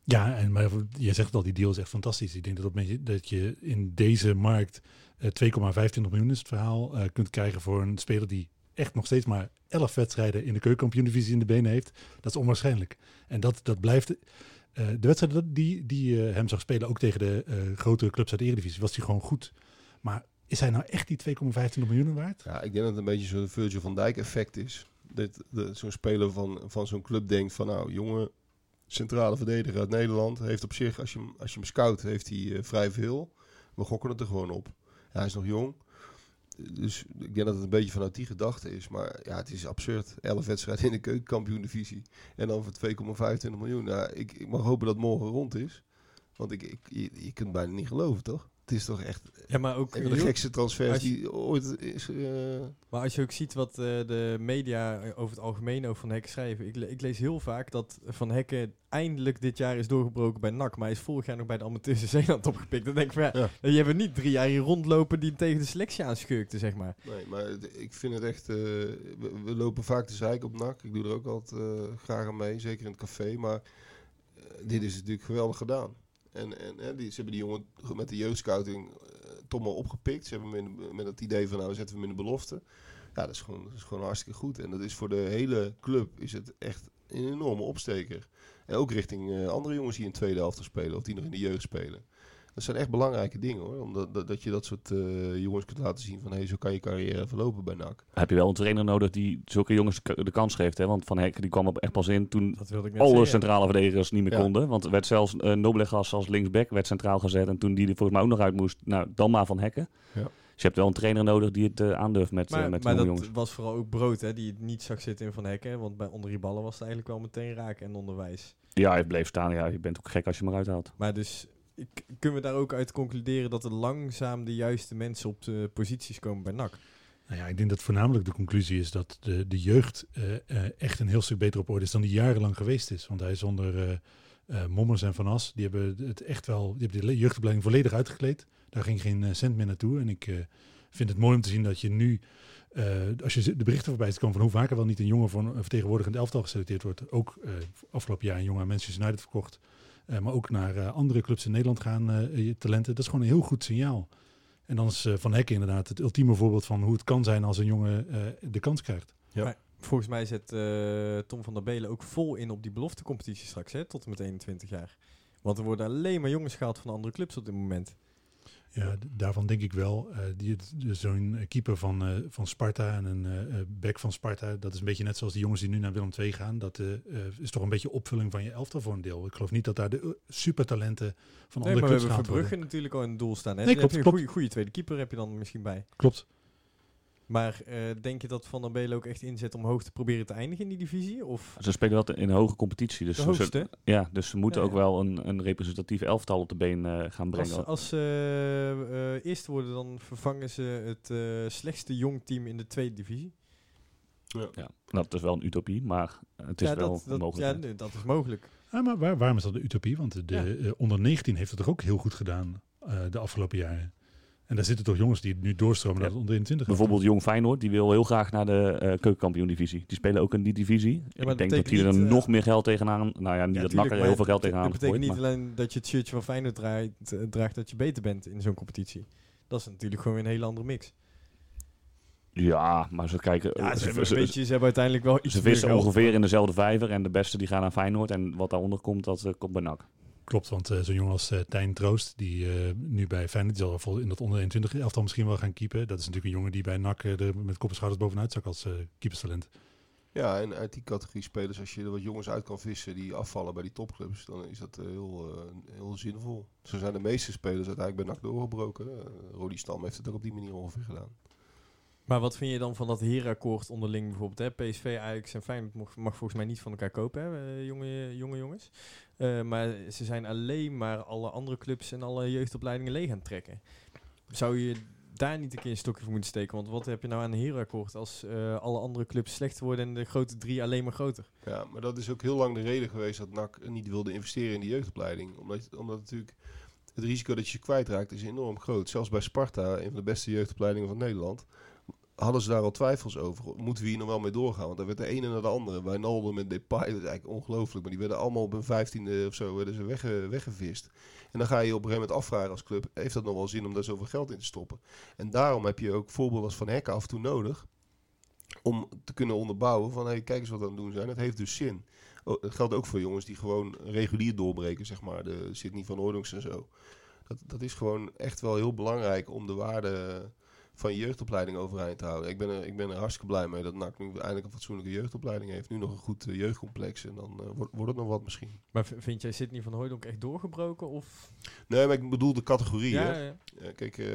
S3: Ja, en, maar je zegt al, die deal is echt fantastisch. Ik denk dat, op, een beetje- dat je in deze markt eh, 2,25 miljoen is het verhaal eh, kunt krijgen voor een speler die echt nog steeds maar 11 wedstrijden in de keukenkampioen-divisie in de benen heeft. Dat is onwaarschijnlijk. En dat, dat blijft... eh, de wedstrijden dat- die, die eh, hem zag spelen, ook tegen de eh, grotere clubs uit de Eredivisie, was hij gewoon goed. Maar is hij nou echt die 2,25 miljoen waard?
S4: Ja, ik denk dat het een beetje zo'n Virgil van Dijk effect is. Dat, dat zo'n speler van, van zo'n club denkt van nou, jonge centrale verdediger uit Nederland heeft op zich, als je als je hem scout, heeft hij vrij veel. We gokken het er gewoon op. Hij is nog jong. Dus ik denk dat het een beetje vanuit die gedachte is. Maar ja, het is absurd. 11 wedstrijden in de keukenkampioen-divisie. En dan voor 2,25 miljoen. Nou, ik, ik mag hopen dat morgen rond is. Want ik, ik, je, je kunt bijna niet geloven, toch? Het is toch echt
S2: Ja, maar ook
S4: de gekste transfers
S2: je-
S4: die ooit is... eh,
S2: Maar als je ook ziet wat eh, de media over het algemeen over Van Hekken schrijven. Ik, le- ik lees heel vaak dat Van Hekken eindelijk dit jaar is doorgebroken bij NAC. Maar hij is vorig jaar nog bij de amateurs in Zeeland opgepikt. Dan denk ik van ja,
S4: Ja.
S2: je hebt niet drie jaar hier rondlopen die tegen de selectie aanschurkte, zeg maar.
S4: Nee, maar ik vind het echt... eh, we, we lopen vaak de zeik op nak. Ik doe er ook altijd graag aan mee, zeker in het café. Maar dit is natuurlijk geweldig gedaan. En, en ze hebben die jongen met de jeugdscouting eh, toch maar opgepikt. Ze hebben hem met het idee van nou zetten we hem in de belofte. Ja, dat is, gewoon, dat is gewoon hartstikke goed. En dat is voor de hele club is het echt een enorme opsteker. En ook richting eh, andere jongens die in de tweede helft spelen of die nog in de jeugd spelen. Dat zijn echt belangrijke dingen hoor. Omdat dat, dat je dat soort eh, jongens kunt laten zien van hé, zo kan je carrière verlopen bij NAC.
S5: Heb je wel een trainer nodig die zulke jongens de kans geeft. Hè? Want Van Hek die kwam er echt pas in toen alle
S2: zeggen.
S5: centrale verdedigers niet meer
S4: Ja.
S5: konden. Want er werd zelfs uh, Noblegas als linksback werd centraal gezet. En toen die er volgens mij ook nog uit moest, nou, dan maar Van Hekken.
S4: Ja.
S5: Dus je hebt wel een trainer nodig die het eh, aandurft met,
S2: Maar,
S5: met
S2: maar dat
S5: jongens.
S2: was vooral ook brood, hè, die het niet zag zitten in Van Hekken. Want bij onder die ballen was het eigenlijk wel meteen raken en onderwijs.
S5: Ja, hij bleef staan. Ja, je bent ook gek als je hem eruit haalt.
S2: Maar dus kunnen we daar ook uit concluderen dat er langzaam de juiste mensen op de posities komen bij NAC?
S3: Nou ja, ik denk dat voornamelijk de conclusie is dat de, de jeugd eh, eh, echt een heel stuk beter op orde is dan die jarenlang geweest is. Want hij is onder eh, Mommers en Van As, die hebben het echt wel, die hebben de jeugdopleiding volledig uitgekleed. Daar ging geen cent meer naartoe. En ik vind het mooi om te zien dat je nu, als je de berichten voorbij komen van hoe vaker wel niet een jongen voor een vertegenwoordigend elftal geselecteerd wordt. Ook afgelopen jaar een jongen aan Manchester United verkocht. Eh, maar ook naar eh, andere clubs in Nederland gaan, eh, je talenten. Dat is gewoon een heel goed signaal. En dan is eh, Van Hekken inderdaad het ultieme voorbeeld van hoe het kan zijn als een jongen eh, de kans krijgt.
S4: Ja.
S2: Maar volgens mij zet eh, Tom van der Belen ook vol in op die beloftecompetitie straks, hè, tot en met 21 jaar. Want er worden alleen maar jongens gehaald van andere clubs op dit moment.
S3: Ja, daarvan denk ik wel. die, de- zo'n eh, keeper van, eh, van Sparta en een eh, back van Sparta, dat is een beetje net zoals die jongens die nu naar Willem II gaan. Dat is toch een beetje opvulling van je elftal voor een deel. Ik geloof niet dat daar de supertalenten van
S2: Nee,
S3: andere
S2: maar we
S3: clubs
S2: hebben
S3: gehaald
S2: Verbrugge
S3: worden.
S2: natuurlijk al in het doel staan. Hè?
S3: Nee, klopt,
S2: een
S3: klopt.
S2: goede, goede tweede keeper heb je dan misschien bij.
S3: Klopt.
S2: Maar eh, denk je dat Van der Belen ook echt inzet om hoog te proberen te eindigen in die divisie? Of
S5: Ze spelen wel in een hoge competitie. Dus
S2: de
S5: ze- ja, dus ze moeten
S2: Ja,
S5: ook
S2: ja.
S5: wel een, een representatief elftal op de been eh, gaan brengen.
S2: Als, als ze eh, eerste worden, dan vervangen ze het eh, slechtste jong team in de tweede divisie.
S5: Ja, dat is wel een utopie, maar het is
S2: ja,
S5: wel
S2: dat,
S5: een
S2: dat, ja, nee, dat is mogelijk.
S3: Maar waar, waarom is dat de utopie? Want de
S2: Ja.
S3: onder 19 heeft het toch ook heel goed gedaan eh, de afgelopen jaren. En daar zitten toch jongens die nu doorstromen
S5: Ja.
S3: naar de onder 21.
S5: Bijvoorbeeld Jong Feyenoord, die wil heel graag naar de eh keukenkampioen-divisie. Die spelen ook in die divisie. ik
S2: dat
S5: denk dat die er
S2: niet, eh,
S5: nog meer geld tegenaan... Nou ja, niet
S2: Ja,
S5: dat Nakker er heel veel geld tegenaan
S2: Het betekent niet
S5: maar-
S2: alleen dat je het shirtje van Feyenoord draait, eh, draagt dat je beter bent in zo'n competitie. Dat is natuurlijk gewoon weer een hele andere mix.
S5: Ja, maar ze kijken...
S2: Ja, ze,
S5: ze,
S2: hebben,
S5: ze-
S2: een beetje, ze hebben uiteindelijk wel iets
S5: ze vissen ongeveer in dezelfde vijver en de beste die gaan naar Feyenoord. En wat daaronder komt, dat komt bij NAC.
S3: Klopt, want eh, zo'n jongen als eh, Tijn Troost, die eh, nu bij Feyenoord zal in dat onder 21 elftal misschien wel gaan keepen. Dat is natuurlijk een jongen die bij NAC met kop en schouders bovenuit zak als keeperstalent.
S4: Ja, en uit die categorie spelers, als je er wat jongens uit kan vissen die afvallen bij die topclubs, dan is dat heel, heel zinvol. Zo zijn de meeste spelers uiteindelijk bij NAC doorgebroken. Rodi Stam heeft het ook op die manier ongeveer gedaan.
S2: Maar wat vind je dan van dat herenakkoord onderling bijvoorbeeld? Hè? PSV, Ajax en Feyenoord mag, mag volgens mij niet van elkaar kopen, hè? eh, jonge, jonge jongens. Eh, maar ze zijn alleen maar alle andere clubs en alle jeugdopleidingen leeg aan het trekken. Zou je daar niet een keer een stokje voor moeten steken? Want wat heb je nou aan een herenakkoord als eh, alle andere clubs slechter worden en de grote drie alleen maar groter?
S4: Ja, maar dat is ook heel lang de reden geweest dat NAC niet wilde investeren in die jeugdopleiding. Omdat, omdat natuurlijk het risico dat je je kwijtraakt is enorm groot. Zelfs bij Sparta, een van de beste jeugdopleidingen van Nederland, hadden ze daar al twijfels over. Moeten we hier nog wel mee doorgaan? Want daar werd de ene naar de andere. Wijnaldum en Depay, dat is eigenlijk ongelooflijk. Maar die werden allemaal op hun vijftiende of zo werden ze wegge, weggevist. En dan ga je op een gegeven moment afvragen als club... heeft dat nog wel zin om daar zoveel geld in te stoppen? En daarom heb je ook voorbeelden als Van Hekken af en toe nodig... om te kunnen onderbouwen van... Hey, kijk eens wat we aan het doen zijn. Het heeft dus zin. Oh, dat geldt ook voor jongens die gewoon regulier doorbreken, zeg maar. De Sydney van Oordonks en zo. Dat, dat is gewoon echt wel heel belangrijk om de waarde van je jeugdopleiding overeind te houden. Ik ben er, ik ben er hartstikke blij mee dat NAC nu eindelijk een fatsoenlijke jeugdopleiding heeft. Nu nog een goed eh, jeugdcomplex en dan eh, wordt, wordt het nog wat misschien.
S2: Maar vind jij Sidney van Hooydonk echt doorgebroken? Of?
S4: Nee, maar ik bedoel de categorie.
S2: Ja,
S4: hè.
S2: ja.
S4: Ja, kijk, eh,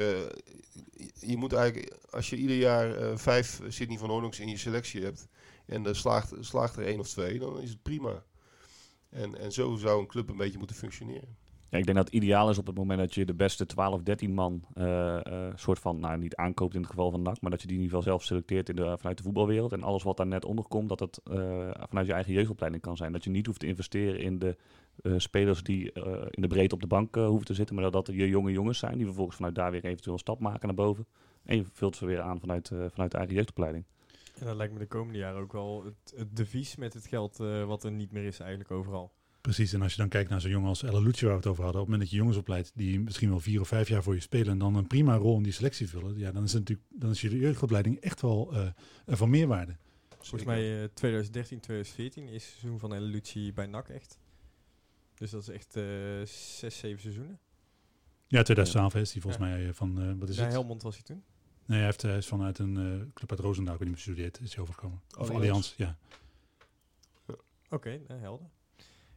S4: je- moet eigenlijk, als je ieder jaar vijf Sydney van Hooydonks in je selectie hebt en er slaagt, slaagt er één of twee, dan is het prima. En, en zo zou een club een beetje moeten functioneren.
S5: Ja, ik denk dat het ideaal is op het moment dat je de beste 12, 13 man eh, eh, soort van, nou niet aankoopt in het geval van NAC, maar dat je die in ieder geval zelf selecteert in de, vanuit de voetbalwereld. En alles wat daar net onder komt, dat het eh, vanuit je eigen jeugdopleiding kan zijn. Dat je niet hoeft te investeren in de spelers die in de breedte op de bank hoeven te zitten, maar dat dat je jonge jongens zijn die vervolgens vanuit daar weer eventueel een stap maken naar boven. En je vult ze weer aan vanuit, vanuit de eigen jeugdopleiding.
S2: En dat lijkt me de komende jaren ook wel het, het devies met het geld wat er niet meer is eigenlijk overal.
S3: Precies, en als je dan kijkt naar zo'n jongen als Ella Lucci waar we het over hadden, op het moment dat je jongens opleidt die misschien wel vier of vijf jaar voor je spelen en dan een prima rol in die selectie vullen, ja, dan is het natuurlijk dan is je jeugdopleiding echt wel eh, eh, van meerwaarde.
S2: Volgens mij eh 2013, 2014 is het seizoen van El Lucci bij NAC echt. Dus dat is echt eh zes, zeven seizoenen.
S3: Ja, 2012 is die volgens
S2: Ja.
S3: mij van, eh, wat is het?
S2: Helmond was hij toen.
S3: Nee, hij, heeft, hij is vanuit een eh, club uit Roosendaal, ik weet niet meer bestudeerd, is hij overgekomen. Of
S4: Allianz.
S3: Allianz, ja.
S2: Oké, nou, helder.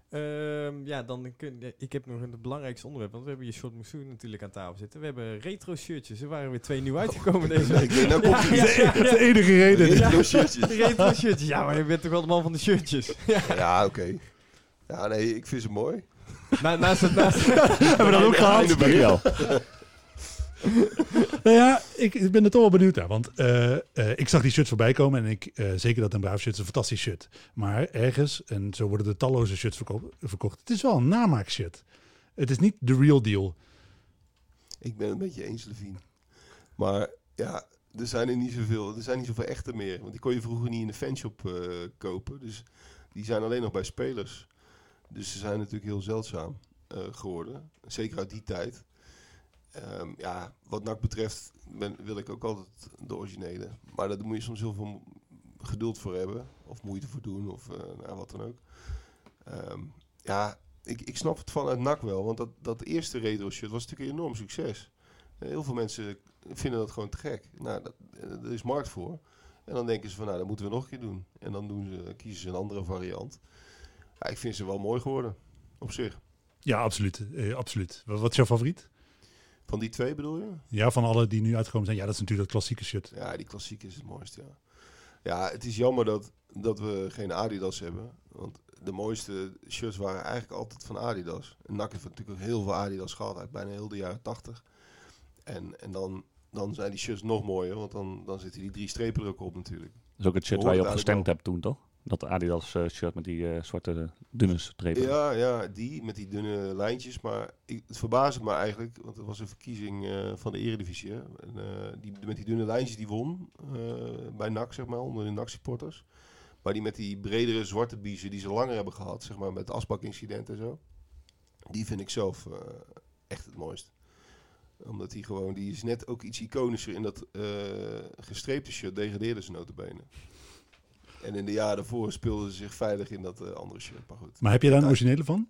S2: Ehm, ja, dan kun, ik heb nog een belangrijkste onderwerp, want we hebben hier Short Moussoen natuurlijk aan tafel zitten. We hebben retro shirtjes. Er waren weer twee nieuw uitgekomen [LAUGHS] deze week.
S4: Denk, nou komt [LAUGHS]
S2: Ja,
S3: de enige reden.
S4: Retro shirtjes. [LAUGHS]
S2: Retro shirtjes. Ja, maar je bent toch wel de man van de shirtjes. Ja.
S4: Ja, oké. Ja, nee, ik vind ze mooi.
S2: Na, naast het naast.
S3: Hebben we dat ook gehad? [LAUGHS] Nou ja, ik, ben er toch wel benieuwd naar. Want eh, eh, ik zag die shirts voorbij komen. En ik, eh, zeker dat een Braaf shirt is een fantastisch shirt. Maar ergens, en zo worden er talloze shirts verko- verkocht. Het is wel een namaakshirt. Het is niet de real deal.
S4: Ik ben het een beetje eens, Levine. Maar ja, er zijn er niet zoveel. Er zijn niet zoveel echte meer. Want die kon je vroeger niet in de fanshop kopen. Dus die zijn alleen nog bij spelers. Dus ze zijn natuurlijk heel zeldzaam geworden. Zeker uit die tijd. Ehm, ja, wat NAC betreft ben, wil ik ook altijd de originele. Maar daar moet je soms heel veel geduld voor hebben. Of moeite voor doen. Of eh, nou, wat dan ook. Ehm, ja, ik, ik snap het vanuit NAC wel. Want dat, dat eerste retro shirt was natuurlijk een enorm succes. Eh, Heel veel mensen vinden dat gewoon te gek. Nou, dat, eh, er is markt voor. En dan denken ze van, nou, dat moeten we nog een keer doen. En dan doen ze, kiezen ze een andere variant. Ja, ik vind ze wel mooi geworden. Op zich.
S3: Ja, absoluut. Eh, absoluut. Wat is jouw favoriet?
S4: Van die twee bedoel je?
S3: Ja, van alle die nu uitgekomen zijn. Ja, dat is natuurlijk dat klassieke shirt.
S4: Ja, die klassiek is het mooiste, ja. Ja, het is jammer dat, dat we geen Adidas hebben. Want de mooiste shirts waren eigenlijk altijd van Adidas. En NAC heeft natuurlijk ook heel veel Adidas gehad uit bijna heel de jaren 80. En, en dan, dan zijn die shirts nog mooier, want dan, dan zitten die drie strepen er ook op natuurlijk.
S5: Dat is ook het shirt waar je op
S4: het
S5: gestemd hebt toen, toch? Dat Adidas eh, shirt met die eh, zwarte dunne strepen.
S4: Ja, ja, die met die dunne lijntjes. Maar ik, het verbaasde me eigenlijk, want het was een verkiezing eh, van de Eredivisie. Hè? En, eh, die met die dunne lijntjes die won eh, bij NAC, zeg maar, onder de NAC-supporters. Maar die met die bredere zwarte biezen die ze langer hebben gehad, zeg maar, met het asbakincident en zo. Die vind ik zelf eh, echt het mooist. Omdat die gewoon, die is net ook iets iconischer in dat eh, gestreepte shirt, degradeerde ze notabene. En in de jaren daarvoor speelden ze zich veilig in dat eh, andere shirt. Maar goed.
S3: Maar heb je daar een originele van?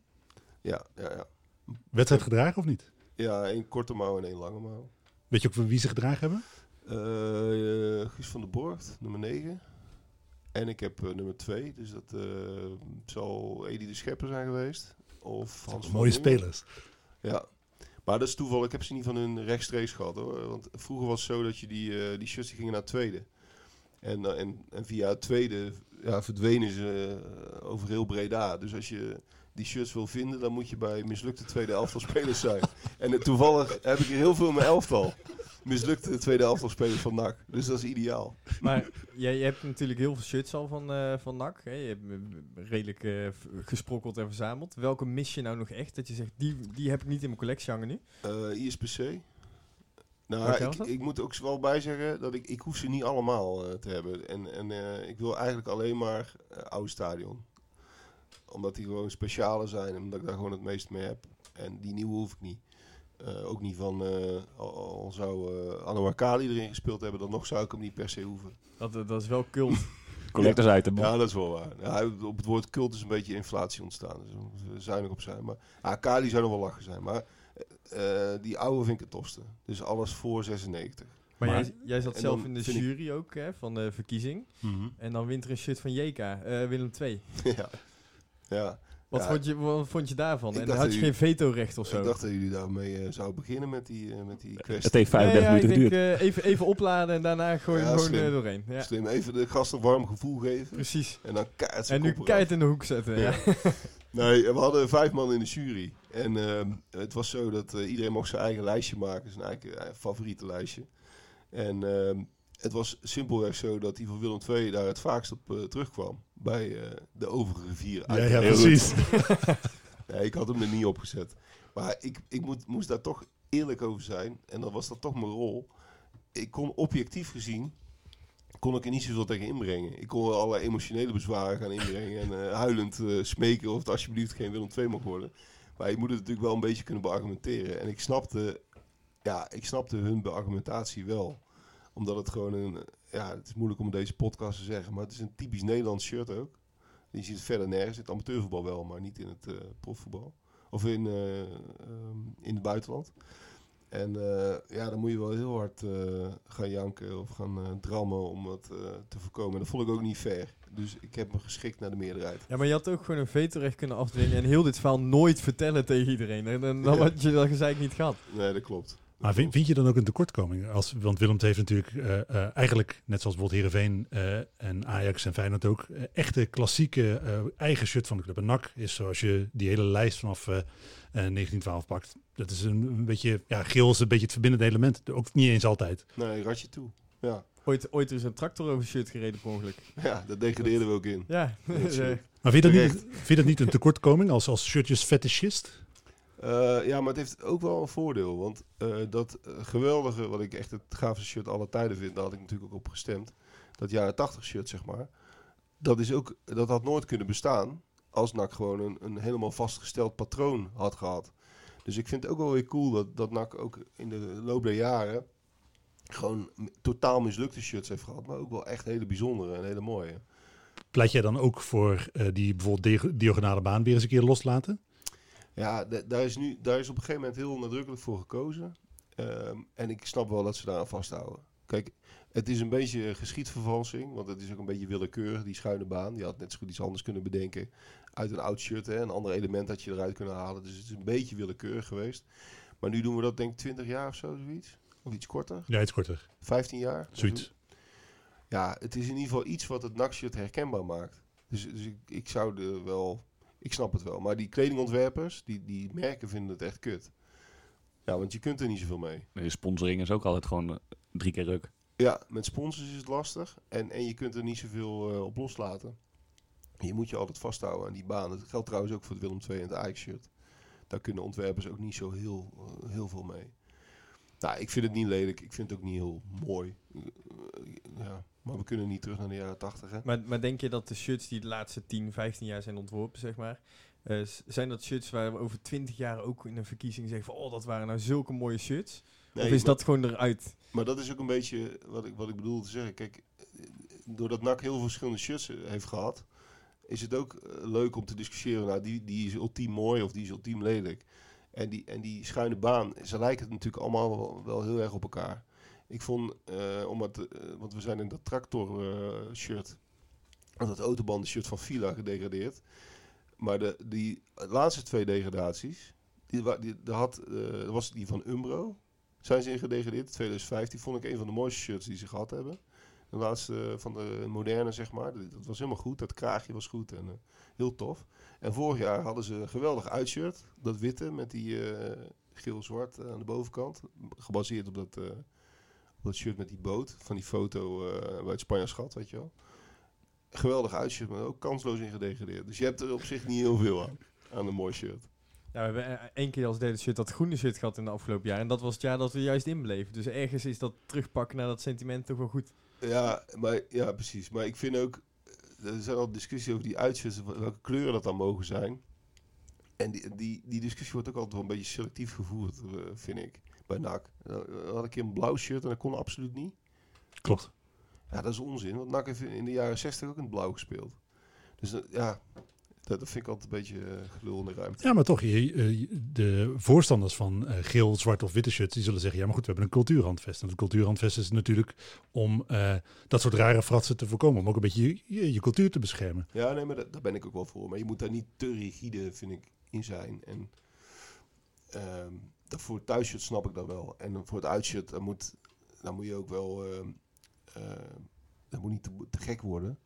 S4: Ja, ja, ja.
S3: Wedstrijd gedragen of niet?
S4: Ja, één korte mouw en één lange mouw.
S3: Weet je ook wie ze gedragen hebben?
S4: Eh, Guus van der Borgt, nummer 9. En ik heb nummer 2, dus dat eh, zal Edi de Schepper zijn geweest. Of Hans van
S3: Mooie spelers.
S4: Ja. Maar dat is toeval, ik heb ze niet van hun rechtstreeks gehad hoor. Want vroeger was het zo dat je die, die shirts die gingen naar tweede. En, eh, en, en via het tweede ja, verdwenen ze eh, over heel Breda. Dus als je die shirts wil vinden, dan moet je bij mislukte tweede elftal spelers zijn. [LAUGHS] En eh, toevallig heb ik er heel veel in mijn elftal. Mislukte tweede elftal spelers van NAC. Dus dat is ideaal.
S2: Maar jij, je hebt natuurlijk heel veel shirts al van, eh, van NAC. Hè? Je hebt redelijk gesprokkeld en verzameld. Welke mis je nou nog echt? Dat je zegt, die, die heb ik niet in mijn collectie hangen nu.
S4: Eh ISPC. Nou, ik, moet ook wel bij zeggen dat ik, ik hoef ze niet allemaal eh, te hebben. En, en eh, ik wil eigenlijk alleen maar eh, oude stadion. Omdat die gewoon speciale zijn en omdat ik daar gewoon het meest mee heb. En die nieuwe hoef ik niet. Eh, ook niet van, eh, al, al zou eh Anouar Kali erin gespeeld hebben, dan nog zou ik hem niet per se hoeven.
S2: Dat, dat is wel cult. [LAUGHS]
S5: Collectors item.
S4: Ja, dat is wel waar. Ja, op het woord cult is een beetje inflatie ontstaan. Dus we zuinig op zijn. Maar ja, Kali zou nog wel lachen zijn. Maar eh, eh, die oude vind ik het tofste. Dus alles voor 96.
S2: Maar,
S3: Maar-
S2: jij, jij zat zelf in de
S4: ik-
S2: jury ook hè, van de verkiezing.
S3: Mhm.
S2: En dan wint er een shirt van JK, eh, Willem II. [LAUGHS]
S4: ja. ja.
S2: Wat,
S4: Ja.
S2: vond je, wat vond je daarvan?
S4: Ik
S2: en had je geen veto-recht of zo?
S4: Ik dacht dat jullie daarmee eh, zouden beginnen met die, met die kwestie.
S5: Het heeft
S2: Ja,
S5: 35
S2: ja, ik
S5: minuten geduurd.
S2: eh, even, even opladen en daarna gooi je
S4: Ja,
S2: gewoon
S4: slim.
S2: doorheen. Ja,
S4: Slim, even de gasten warm gevoel geven.
S2: precies.
S4: En dan
S2: En nu keihard in de hoek zetten. Ja. [LAUGHS]
S4: Nee, we hadden vijf man in de jury. En ehm, het was zo dat eh, iedereen mocht zijn eigen lijstje maken. Zijn eigen, eigen favoriete lijstje. En ehm, het was simpelweg zo dat die van Willem II daar het vaakst op eh, terugkwam. Bij eh, de overige vier.
S3: Ja, precies. [LAUGHS]
S4: Nee, ik had hem er niet op gezet. Maar ik, ik moet, moest daar toch eerlijk over zijn. En dan was dat toch mijn rol. Ik kon objectief gezien, kon ik er niet zoveel tegen inbrengen. Ik kon wel allerlei emotionele bezwaren gaan inbrengen. En eh, huilend eh, smeken of het alsjeblieft geen Willem II mag worden. Maar je moet het natuurlijk wel een beetje kunnen beargumenteren. En ik snapte, ja, ik snapte hun beargumentatie wel. Omdat het gewoon een, ja, het is moeilijk om deze podcast te zeggen. Maar het is een typisch Nederlands shirt ook. Je ziet het verder nergens. Het amateurvoetbal wel, maar niet in het eh, profvoetbal. Of in, eh, ehm, in het buitenland. En eh, ja, dan moet je wel heel hard eh, gaan janken of gaan eh, drammen om het eh, te voorkomen. En dat vond ik ook niet fair. Dus ik heb me geschikt naar de meerderheid.
S2: Ja, maar je had ook gewoon een vetorecht kunnen afdwingen en heel dit verhaal nooit vertellen tegen iedereen. En dan, dan
S4: Ja.
S2: had je dat gezeik niet gehad.
S4: Nee, dat klopt.
S3: Maar vind, vind je dan ook een tekortkoming? Als, want Willem heeft natuurlijk eh, eh, eigenlijk, net zoals bijvoorbeeld Heerenveen eh, en Ajax en Feyenoord ook, echte klassieke eh, eigen shirt van de club. En NAC is zoals je die hele lijst vanaf eh, eh, 1912 pakt. Dat is een, een beetje, ja, geel is een beetje het verbindende element. Ook niet eens altijd.
S4: Nee, ratje toe. Ja,
S2: Ooit, ooit is een tractor over shirt gereden per ongeluk.
S4: ja daar degradeerden we ook in.
S2: Ja, [LAUGHS]
S4: Dat
S3: Maar vind je dat, niet, vind je dat niet een tekortkoming als, als shirtjes fetishist?
S4: Eh, ja, maar het heeft ook wel een voordeel. Want eh, dat geweldige, wat ik echt het gaafste shirt aller tijden vind, daar had ik natuurlijk ook op gestemd. Dat jaren 80 shirt, zeg maar. Dat, is ook, dat had nooit kunnen bestaan als NAC gewoon een, een helemaal vastgesteld patroon had gehad. Dus ik vind het ook wel weer cool dat, dat NAC ook in de loop der jaren gewoon totaal mislukte shirts heeft gehad. Maar ook wel echt hele bijzondere en hele mooie.
S3: Pleit jij dan ook voor eh, die bijvoorbeeld di- diagonale baan weer eens een keer loslaten?
S4: Ja, da- daar is, nu, daar is op een gegeven moment heel nadrukkelijk voor gekozen. Ehm, en ik snap wel dat ze daar aan vasthouden. Kijk, het is een beetje geschiedvervalsing, want het is ook een beetje willekeurig, die schuine baan. Je had net zo goed iets anders kunnen bedenken uit een oud shirt. Hè, een ander element dat je eruit kunnen halen. Dus het is een beetje willekeurig geweest. Maar nu doen we dat denk ik 20 jaar of zo, zoiets. Of iets korter.
S3: Ja, iets korter.
S4: 15 jaar.
S3: Zoiets.
S4: Ja, het is in ieder geval iets wat het NAC-shirt herkenbaar maakt. Dus, dus ik, ik zou er wel... Ik snap het wel. Maar die kledingontwerpers, die, die merken vinden het echt kut. Ja, want je kunt er niet zoveel mee.
S5: De sponsoring is ook altijd gewoon eh, drie keer ruk.
S4: Ja, met sponsors is het lastig. En, en je kunt er niet zoveel eh, op loslaten. Je moet je altijd vasthouden aan die baan. Dat geldt trouwens ook voor het Willem II en het Ajax-shirt. Daar kunnen ontwerpers ook niet zo heel, eh, heel veel mee. Nou, ik vind het niet lelijk. Ik vind het ook niet heel mooi. Ja, maar we kunnen niet terug naar de jaren 80, hè?
S2: Maar, maar denk je dat de shirts die de laatste 10, 15 jaar zijn ontworpen, zeg maar, eh, zijn dat shirts waar we over 20 jaar ook in een verkiezing zeggen van, oh, dat waren nou zulke mooie shirts?
S4: Nee,
S2: of is
S4: maar-
S2: dat gewoon eruit?
S4: Maar dat is ook een beetje wat ik, wat ik bedoel te zeggen. Kijk, doordat NAC heel veel verschillende shirts eh, heeft gehad, is het ook eh, leuk om te discussiëren. Nou, die, die is ultiem mooi of die is ultiem lelijk. En die, en die schuine baan, ze lijken natuurlijk allemaal wel, wel heel erg op elkaar. Ik vond, eh, omdat, want we zijn in dat tractor shirt, dat autobanden shirt van Fila gedegradeerd. Maar de, die laatste twee degradaties, Die, die, had, eh, was die van Umbro. Zijn ze in gedegradeerd. 2015 vond ik een van de mooiste shirts die ze gehad hebben. De laatste van de moderne, zeg maar. Dat, was helemaal goed. Dat kraagje was goed en eh, heel tof. En vorig jaar hadden ze een geweldig uitshirt. Dat witte met die eh, geel-zwart eh, aan de bovenkant. Gebaseerd op dat, eh, dat shirt met die boot. Van die foto eh bij het Spanjaarschat, weet je wel. Geweldig uitshirt, maar ook kansloos in gedegradeerd. Dus je hebt er op zich niet heel veel aan. Aan een mooi shirt.
S2: Ja, we hebben eh, één keer als derde shirt dat groene shirt gehad in de afgelopen jaar. En dat was het jaar dat we juist inbleven. Dus ergens is dat terugpakken naar dat sentiment toch wel goed.
S4: Ja, maar, ja, precies. Maar ik vind ook, eh, er zijn al discussies over die uitshirts, welke kleuren dat dan mogen zijn. En die, die, die discussie wordt ook altijd wel een beetje selectief gevoerd, eh, vind ik, bij NAC. Eh, had ik een keer een blauw shirt en dat kon absoluut niet.
S3: Klopt.
S4: Ja, dat is onzin, want NAC heeft in de jaren 60 ook in het blauw gespeeld. Dus dat- ja, dat, dat vind ik altijd een beetje eh, gelul in de ruimte.
S3: Ja, maar toch, je, de voorstanders van eh, geel, zwart of witte shirts, die zullen zeggen, ja, maar goed, we hebben een cultuurhandvest. En het cultuurhandvest is natuurlijk om eh, dat soort rare fratsen te voorkomen, om ook een beetje je, je, je cultuur te beschermen.
S4: Ja, nee, maar da- daar ben ik ook wel voor. Maar je moet daar niet te rigide, vind ik, in zijn. En ehm, dat voor het thuisshirt snap ik dat wel. En voor het uitshirt, dan moet, dan moet je ook wel... ehm, dat moet niet te, te gek worden.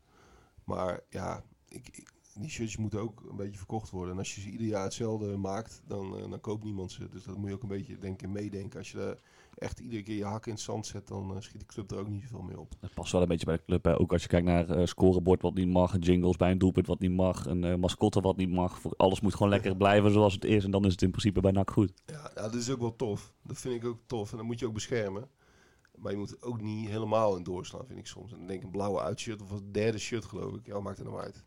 S4: Maar ja, ik, ik- die shirts moeten ook een beetje verkocht worden. En als je ze ieder jaar hetzelfde maakt, dan, eh, dan koopt niemand ze. Dus dat moet je ook een beetje denk ik, meedenken. Als je daar echt iedere keer je hak in het zand zet, dan eh, schiet de club er ook niet zoveel mee op.
S5: Dat past wel een beetje bij de club. Hè. Ook als je kijkt naar eh scorebord wat niet mag, jingles bij een doelpunt wat niet mag, een eh, mascotte wat niet mag. Alles moet gewoon lekker blijven zoals het is en dan is het in principe bij NAC goed.
S4: Ja, ja, dat is ook wel tof. Dat vind ik ook tof. En dat moet je ook beschermen. Maar je moet er ook niet helemaal in doorslaan, vind ik soms. En dan denk ik een blauwe uitshirt of een derde shirt, geloof ik. Ja, maakt er nou uit.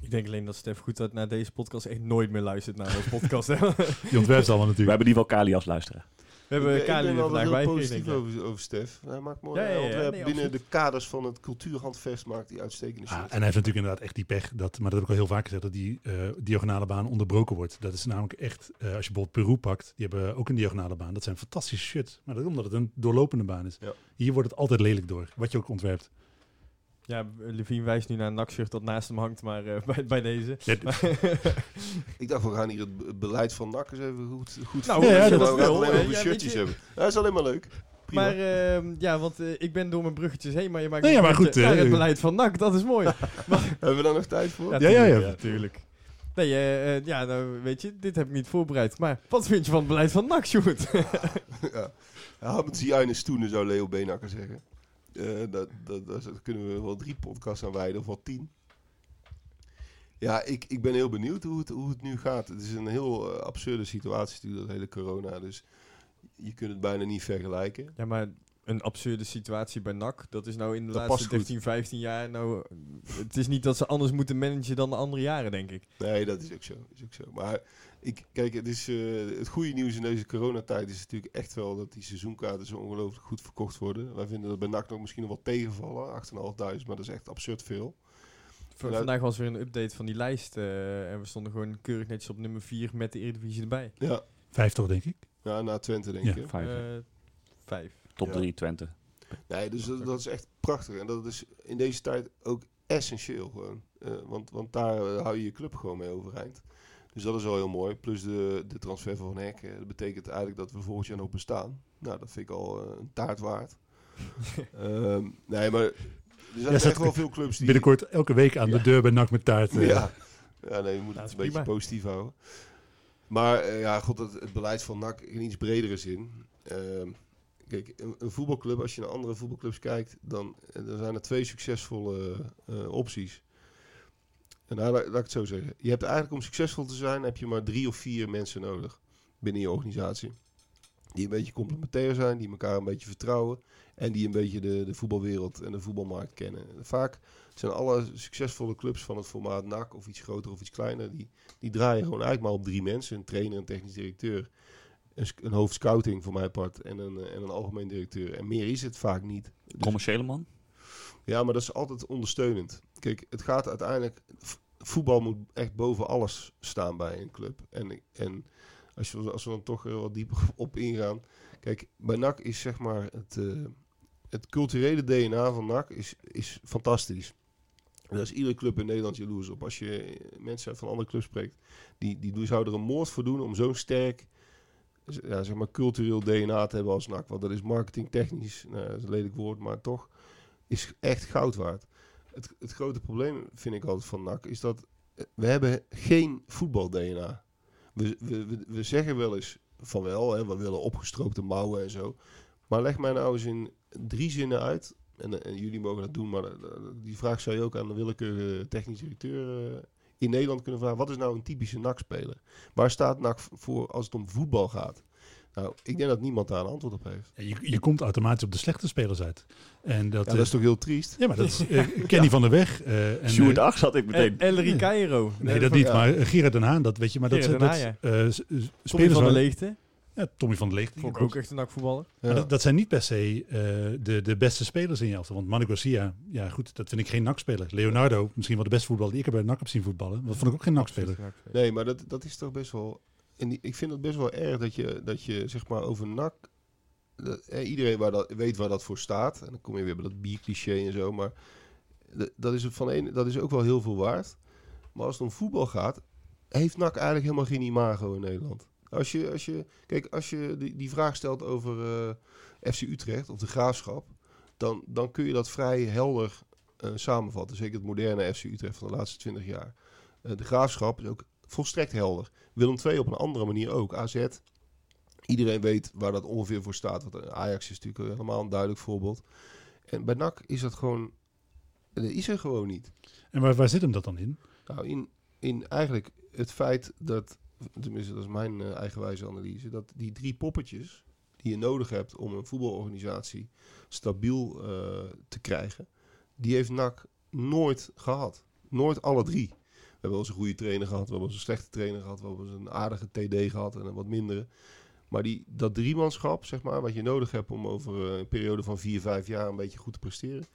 S2: Ik denk alleen dat Stef goed dat naar deze podcast echt nooit meer luistert naar onze podcast. hè. [LAUGHS]
S3: Die ontwerpt ze allemaal
S5: We
S3: natuurlijk.
S5: hebben die wel Kali als luisteraar.
S2: We hebben
S4: ik ben,
S2: Kali
S4: ik
S2: er
S4: ben
S2: vandaag bij
S4: heel
S2: gekregen,
S4: positief
S2: ik.
S4: over, over Stef. Hij maakt mooi
S2: Ja, ja, ja,
S4: ontwerp
S2: nee,
S4: binnen
S2: absoluut.
S4: de kaders van het cultuurhandvest maakt hij uitstekende
S3: Ah,
S4: shit.
S3: en hij heeft natuurlijk inderdaad echt die pech, dat, maar dat heb ik al heel vaak gezegd, dat die eh, diagonale baan onderbroken wordt. Dat is namelijk echt, eh, als je bijvoorbeeld Peru pakt, die hebben ook een diagonale baan. Dat zijn fantastische shit, maar dat is omdat het een doorlopende baan is.
S4: Ja.
S3: Hier wordt het altijd lelijk door, wat je ook ontwerpt.
S2: Ja, Levine wijst nu naar een nakshirt dat naast hem hangt, maar eh, [LAUGHS] bij, bij deze.
S3: Ja, [LAUGHS]
S4: Ik dacht, we gaan hier het be- beleid van NAC eens even goed, goed
S2: Nou,
S4: voeren.
S3: ja,
S4: we
S3: dat
S4: gaan
S2: wel,
S4: alleen maar over
S2: Ja,
S4: shirtjes hebben. Dat is alleen maar leuk. Prima.
S2: Maar ehm, ja, want eh, ik ben door mijn bruggetjes heen, maar je maakt
S3: Nee, maar goed,
S2: naar
S3: eh,
S2: het beleid van NAC, dat is mooi. [LAUGHS]
S4: Hebben we daar nog tijd voor?
S3: Ja, ja, ja.
S2: tuurlijk, tuurlijk. Nee, eh, eh, ja, nou weet je, dit heb ik niet voorbereid. Maar wat vind je van het beleid van NAC, Sjoerd?
S4: ja. Ja, met Ziane Stoenen zou Leo Beenakker zeggen. Eh, daar kunnen we wel drie podcasts aan wijden, of wel tien. Ja, ik, ik ben heel benieuwd hoe het, hoe het nu gaat. Het is een heel eh, absurde situatie natuurlijk, dat hele corona. Dus je kunt het bijna niet vergelijken.
S2: Ja, maar een absurde situatie bij NAC, dat is nou in de
S4: Dat
S2: laatste
S4: past goed.
S2: 13, 15 jaar. Nou, het is niet dat ze anders moeten managen dan de andere jaren, denk ik.
S4: Nee, dat is ook zo. Is ook zo. Maar ik, kijk, het, is, eh, het goede nieuws in deze coronatijd is natuurlijk echt wel dat die seizoenkaarten zo ongelooflijk goed verkocht worden. Wij vinden dat bij NAC nog misschien nog wel tegenvallen, 8.500, maar dat is echt absurd veel.
S2: V-
S4: Nou-
S2: Vandaag was weer een update van die lijst. eh, en we stonden gewoon keurig netjes op nummer 4 met de Eredivisie erbij.
S4: Ja,
S3: Vijf toch, denk ik.
S4: ja na Twente denk
S3: Ja.
S4: ik.
S5: Vijf.
S2: Eh, vijf.
S5: Top
S4: ja.
S5: 3 Twente.
S4: Nee, dus dat, dat is echt prachtig. En dat is in deze tijd ook essentieel gewoon. Eh, want, want daar eh, hou je je club gewoon mee overeind. Dus dat is wel heel mooi. Plus de, de transfer van Van Hek. eh, dat betekent eigenlijk dat we volgend jaar nog bestaan. Nou, dat vind ik al een taart waard. [LAUGHS] Ehm, nee, maar er zijn echt wel veel clubs die...
S3: Binnenkort elke week aan
S4: Ja.
S3: de deur bij NAC met taart. eh.
S4: Ja. ja, nee, we moeten
S2: dat
S4: het een beetje
S2: prima.
S4: positief houden. Maar ja, god, het, het beleid van NAC in iets bredere zin. Ehm, kijk, een, voetbalclub, als je naar andere voetbalclubs kijkt, dan, eh, zijn er twee succesvolle eh, opties. En nou, laat, laat ik het zo zeggen. Je hebt eigenlijk om succesvol te zijn, heb je maar drie of vier mensen nodig binnen je organisatie. Die een beetje complementair zijn, die elkaar een beetje vertrouwen. En die een beetje de, de voetbalwereld en de voetbalmarkt kennen. Vaak zijn alle succesvolle clubs van het formaat NAC, of iets groter of iets kleiner, die, die draaien gewoon eigenlijk maar op drie mensen. Een trainer, een technisch directeur, een, een hoofd scouting voor mijn part en een, eh, en een algemeen directeur. En meer is het vaak niet. Dus-
S5: Commerciële man?
S4: ja, maar dat is altijd ondersteunend. Kijk, het gaat uiteindelijk... Voetbal moet echt boven alles staan bij een club. En, en als, we, als we dan toch wat dieper [LAUGHS] op ingaan... Kijk, bij NAC is zeg maar het, eh, het culturele DNA van NAC is, is fantastisch. Daar is iedere club in Nederland jaloers op. Als je mensen van andere clubs spreekt, die, die zouden er een moord voor doen om zo'n sterk ja, zeg maar cultureel DNA te hebben als NAC. Want dat is marketingtechnisch, nou, is een lelijk woord, maar toch is echt goud waard. Het, het grote probleem vind ik altijd van NAC is dat eh, we hebben geen voetbal-DNA. We, we, we, we zeggen wel eens van wel, hè, we willen opgestroopte mouwen en zo. Maar leg mij nou eens in drie zinnen uit. En, en jullie mogen dat doen, maar eh, die vraag zou je ook aan de willekeurige technisch directeur in Nederland kunnen vragen. Wat is nou een typische NAC-speler? Waar staat NAC voor als het om voetbal gaat? Nou, ik denk dat niemand daar een antwoord op heeft.
S3: Je, je komt automatisch op de slechte spelers uit. En dat,
S4: ja, dat is toch heel triest?
S3: Ja, maar dat is uh, [LAUGHS] Kenny van der Weg. Uh,
S5: en, Sjoerd Ach had ik meteen.
S2: Ellery Cairo.
S3: Nee, dat niet, maar Gerard den Haan, dat weet je. Maar dat, dat, dat uh,
S2: spelers van de Leegte.
S3: Ja, Tommy van der Leegte.
S2: Vond ik ook echt een nakvoetballer.
S3: Ja. Dat, dat, zijn niet per se uh, de, de beste spelers in je elftal. Want Manu Garcia, ja goed, dat vind ik geen nakspeler. Leonardo, misschien wel de beste voetballer die ik heb bij NAC heb zien voetballen. Dat vond ik ook geen nakspeler.
S4: Nee, maar dat, dat is toch best wel... En die, ik vind het best wel erg dat je, dat je zeg maar over NAC... Dat, eh, iedereen waar dat, weet waar dat voor staat. En dan kom je weer bij dat biercliché en zo. Maar dat is, van een, dat is ook wel heel veel waard. Maar als het om voetbal gaat, heeft NAC eigenlijk helemaal geen imago in Nederland. Als je, als je, kijk, als je die, die vraag stelt over uh, FC Utrecht of de graafschap, dan, dan kun je dat vrij helder uh, samenvatten. Zeker het moderne FC Utrecht van de laatste 20 jaar. Uh, de graafschap is ook volstrekt helder. Willem II op een andere manier ook. AZ. Iedereen weet waar dat ongeveer voor staat. Want Ajax is natuurlijk helemaal een duidelijk voorbeeld. En bij NAC is dat gewoon. Dat is er gewoon niet.
S3: En waar, waar zit hem dat dan in?
S4: Nou, in, in eigenlijk het feit dat tenminste dat is mijn uh, eigenwijze analyse, dat die drie poppetjes die je nodig hebt om een voetbalorganisatie stabiel uh, te krijgen, die heeft NAC nooit gehad. Nooit alle drie. We hebben wel eens een goede trainer gehad, we hebben eens een slechte trainer gehad, we hebben eens een aardige TD gehad en een wat mindere. Maar die, dat driemanschap, zeg maar, wat je nodig hebt om over een periode van vier, vijf jaar een beetje goed te presteren,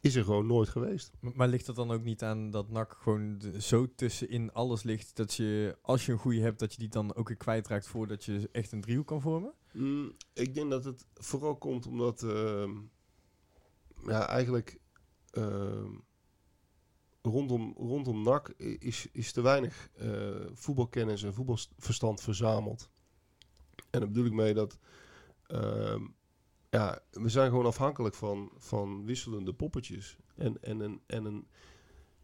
S4: is er gewoon nooit geweest.
S2: Maar, maar ligt dat dan ook niet aan dat NAC gewoon de, zo tussenin alles ligt dat je, als je een goede hebt, dat je die dan ook weer kwijtraakt voordat je echt een driehoek kan vormen?
S4: Mm, ik denk dat het vooral komt omdat, uh, ja, eigenlijk uh, rondom, rondom NAC is, is te weinig uh, voetbalkennis en voetbalverstand verzameld. En daar bedoel ik mee dat ehm, ja, we zijn gewoon afhankelijk van, van wisselende poppetjes. En, en, een, en een,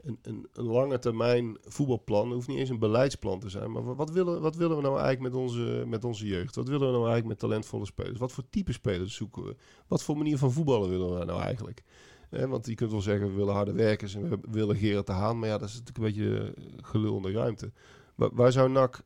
S4: een, een, lange termijn voetbalplan hoeft niet eens een beleidsplan te zijn. Maar wat willen, wat willen we nou eigenlijk met onze, met onze jeugd? Wat willen we nou eigenlijk met talentvolle spelers? Wat voor type spelers zoeken we? Wat voor manier van voetballen willen we nou eigenlijk? Want je kunt wel zeggen, we willen harde werkers en we willen Gerard de Haan. Maar ja, dat is natuurlijk een beetje gelul in de ruimte. Waar zou NAC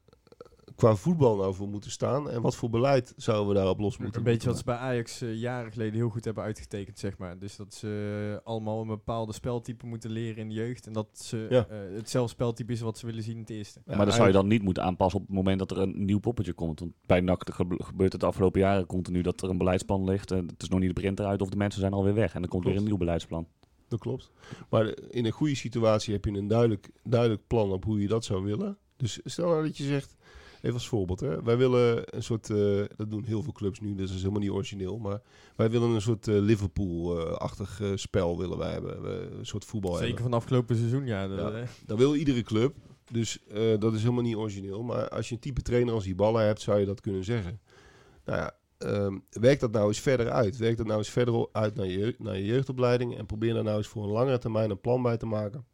S4: qua voetbal nou voor moeten staan? En wat voor beleid zouden we daarop los moeten
S2: Een beetje wat ze bij Ajax uh, jaren geleden heel goed hebben uitgetekend, zeg maar. Dus dat ze uh, allemaal een bepaalde speltype moeten leren in de jeugd. En dat ze ja. uh, hetzelfde speltype is wat ze willen zien in het eerste.
S5: Ja, maar dat zou je dan niet moeten aanpassen op het moment dat er een nieuw poppetje komt. Want bij NAC gebeurt het de afgelopen jaren continu dat er een beleidsplan ligt. En het is nog niet de print eruit of de mensen zijn alweer weg. En dan komt Klopt. weer een nieuw beleidsplan.
S4: Dat klopt. Maar in een goede situatie heb je een duidelijk, duidelijk plan op hoe je dat zou willen. Dus stel nou dat je zegt, Even als voorbeeld. Hè. Wij willen een soort, uh, dat doen heel veel clubs nu, dus dat is helemaal niet origineel. Maar wij willen een soort uh, Liverpool-achtig uh, spel willen wij hebben. een soort voetbal
S2: Zeker
S4: hebben.
S2: van afgelopen seizoen, ja.
S4: Ja dat wil iedere club. Dus dat is helemaal niet origineel. Maar als je een type trainer als die ballen hebt, zou je dat kunnen zeggen. Nou ja, um, werk dat nou eens verder uit. Werk dat nou eens verder uit naar je, naar je jeugdopleiding. En probeer daar nou eens voor een langere termijn een plan bij te maken.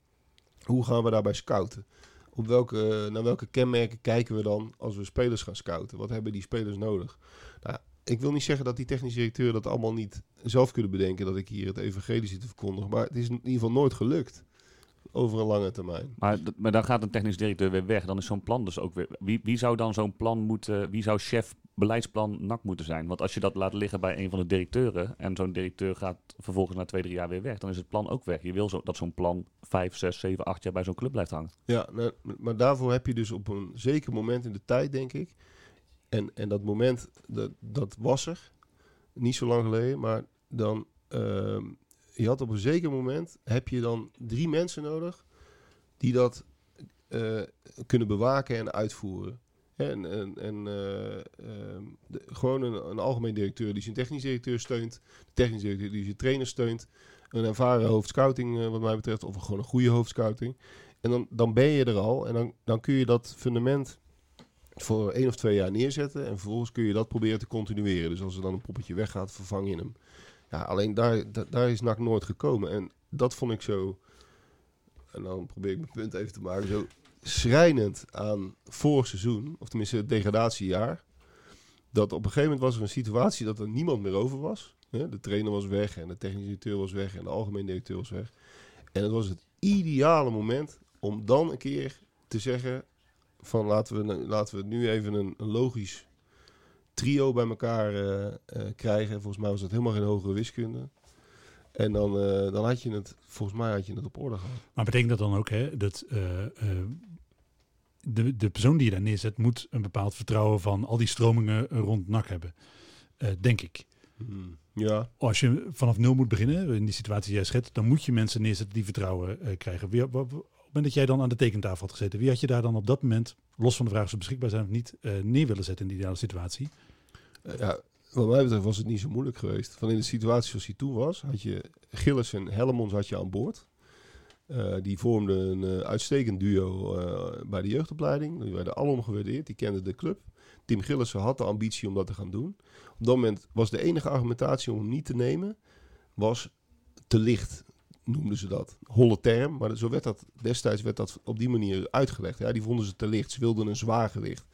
S4: Hoe gaan we daarbij scouten? Op welke, naar welke kenmerken kijken we dan als we spelers gaan scouten? Wat hebben die spelers nodig? Nou, ik wil niet zeggen dat die technische directeur dat allemaal niet zelf kunnen bedenken, dat ik hier het evangelie zit te verkondigen, maar het is in ieder geval nooit gelukt over een lange termijn.
S5: Maar, maar dan gaat een technisch directeur weer weg. Dan is zo'n plan dus ook weer. Wie, wie zou dan zo'n plan moeten. Wie zou chef beleidsplan NAC moeten zijn? Want als je dat laat liggen bij een van de directeuren. en zo'n directeur gaat vervolgens na twee, drie jaar weer weg. dan is het plan ook weg. Je wil zo, dat zo'n plan vijf, zes, zeven, acht jaar bij zo'n club blijft hangen.
S4: Ja, nou, maar daarvoor heb je dus op een zeker moment in de tijd, denk ik. En, en dat moment, dat, dat was er. Niet zo lang geleden, maar dan. Uh, je had op een zeker moment, heb je dan drie mensen nodig die dat uh, kunnen bewaken en uitvoeren. En, en, en uh, uh, de, gewoon een, een, algemeen directeur die zijn technisch directeur steunt, de technisch directeur die zijn trainer steunt, Een ervaren hoofdscouting eh, wat mij betreft. Of gewoon een goede hoofdscouting. En dan, dan ben je er al. En dan, dan kun je dat fundament voor één of twee jaar neerzetten. En vervolgens kun je dat proberen te continueren. Dus als er dan een poppetje weggaat, vervang je hem. Ja, alleen daar, da- daar is NAC nooit gekomen. En dat vond ik zo... En dan probeer ik mijn punt even te maken. Zo schrijnend aan vorig seizoen. Of tenminste het degradatiejaar. Dat op een gegeven moment was er een situatie dat er niemand meer over was. De trainer was weg en de technische directeur was weg en de algemeen directeur was weg. En het was het ideale moment om dan een keer te zeggen van laten we, laten we nu even een, logisch trio bij elkaar eh, eh, krijgen. Volgens mij was dat helemaal geen hogere wiskunde. En dan, eh, dan had je het, volgens mij had je het op orde gehad.
S3: Maar betekent dat dan ook hè, dat de, de persoon die je daar neerzet moet een bepaald vertrouwen van al die stromingen rond NAC hebben? Eh, denk ik.
S4: Hmm. Ja,
S3: Als je vanaf nul moet beginnen, in die situatie die jij schetst, dan moet je mensen neerzetten die vertrouwen eh, krijgen. Wie, wa- op het moment dat jij dan aan de tekentafel had gezeten, wie had je daar dan op dat moment, los van de vraag of ze beschikbaar zijn of niet, eh, neer willen zetten in die ideale situatie?
S4: Eh, ja, wat mij betreft was het niet zo moeilijk geweest. Van in de situatie zoals die toen was, had je Gillis en had je aan boord. Eh, die vormden een eh, uitstekend duo eh, bij de jeugdopleiding. Die werden alom gewaardeerd, die kenden de club. Tim Gillissen had de ambitie om dat te gaan doen. Op dat moment was de enige argumentatie om hem niet te nemen, was te licht, noemden ze dat. Holle term, maar zo werd dat, destijds werd dat op die manier uitgelegd. Ja, die vonden ze te licht, ze wilden een zwaar gewicht.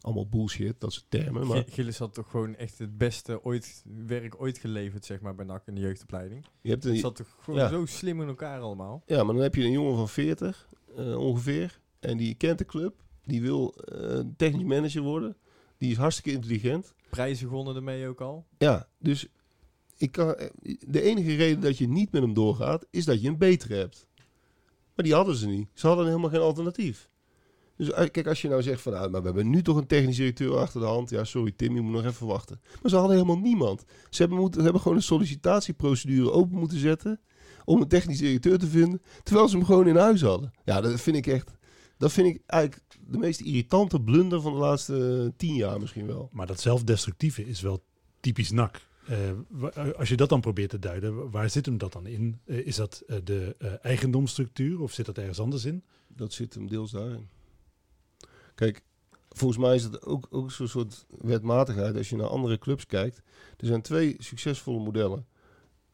S4: Allemaal bullshit, dat soort termen. Maar
S2: Gilles had toch gewoon echt het beste ooit, werk ooit geleverd, zeg maar, bij NAC in de jeugdopleiding.
S4: je hebt
S2: zat toch gewoon
S4: Ja.
S2: zo slim in elkaar allemaal.
S4: Ja, maar dan heb je een jongen van 40 eh, ongeveer. En die kent de club. Die wil eh, technisch manager worden. Die is hartstikke intelligent.
S2: Prijzen gewonnen ermee ook al.
S4: Ja, dus ik kan, eh, de enige reden dat je niet met hem doorgaat, is dat je een betere hebt. Maar die hadden ze niet. Ze hadden helemaal geen alternatief. Dus eh, kijk, als je nou zegt van, nou, maar we hebben nu toch een technisch directeur achter de hand. Ja, sorry Tim, je moet nog even wachten. Maar ze hadden helemaal niemand. Ze hebben, moeten, ze hebben gewoon een sollicitatieprocedure open moeten zetten om een technisch directeur te vinden, terwijl ze hem gewoon in huis hadden. Ja, dat vind ik echt, dat vind ik eigenlijk de meest irritante blunder van de laatste eh, tien jaar misschien wel.
S3: Maar dat zelfdestructieve is wel typisch NAC. Eh, als je dat dan probeert te duiden, wa- waar zit hem dat dan in? Is dat de eigendomsstructuur of zit dat ergens anders in?
S4: Dat zit hem deels daarin. Kijk, volgens mij is het ook, ook zo'n soort wetmatigheid als je naar andere clubs kijkt. Er zijn twee succesvolle modellen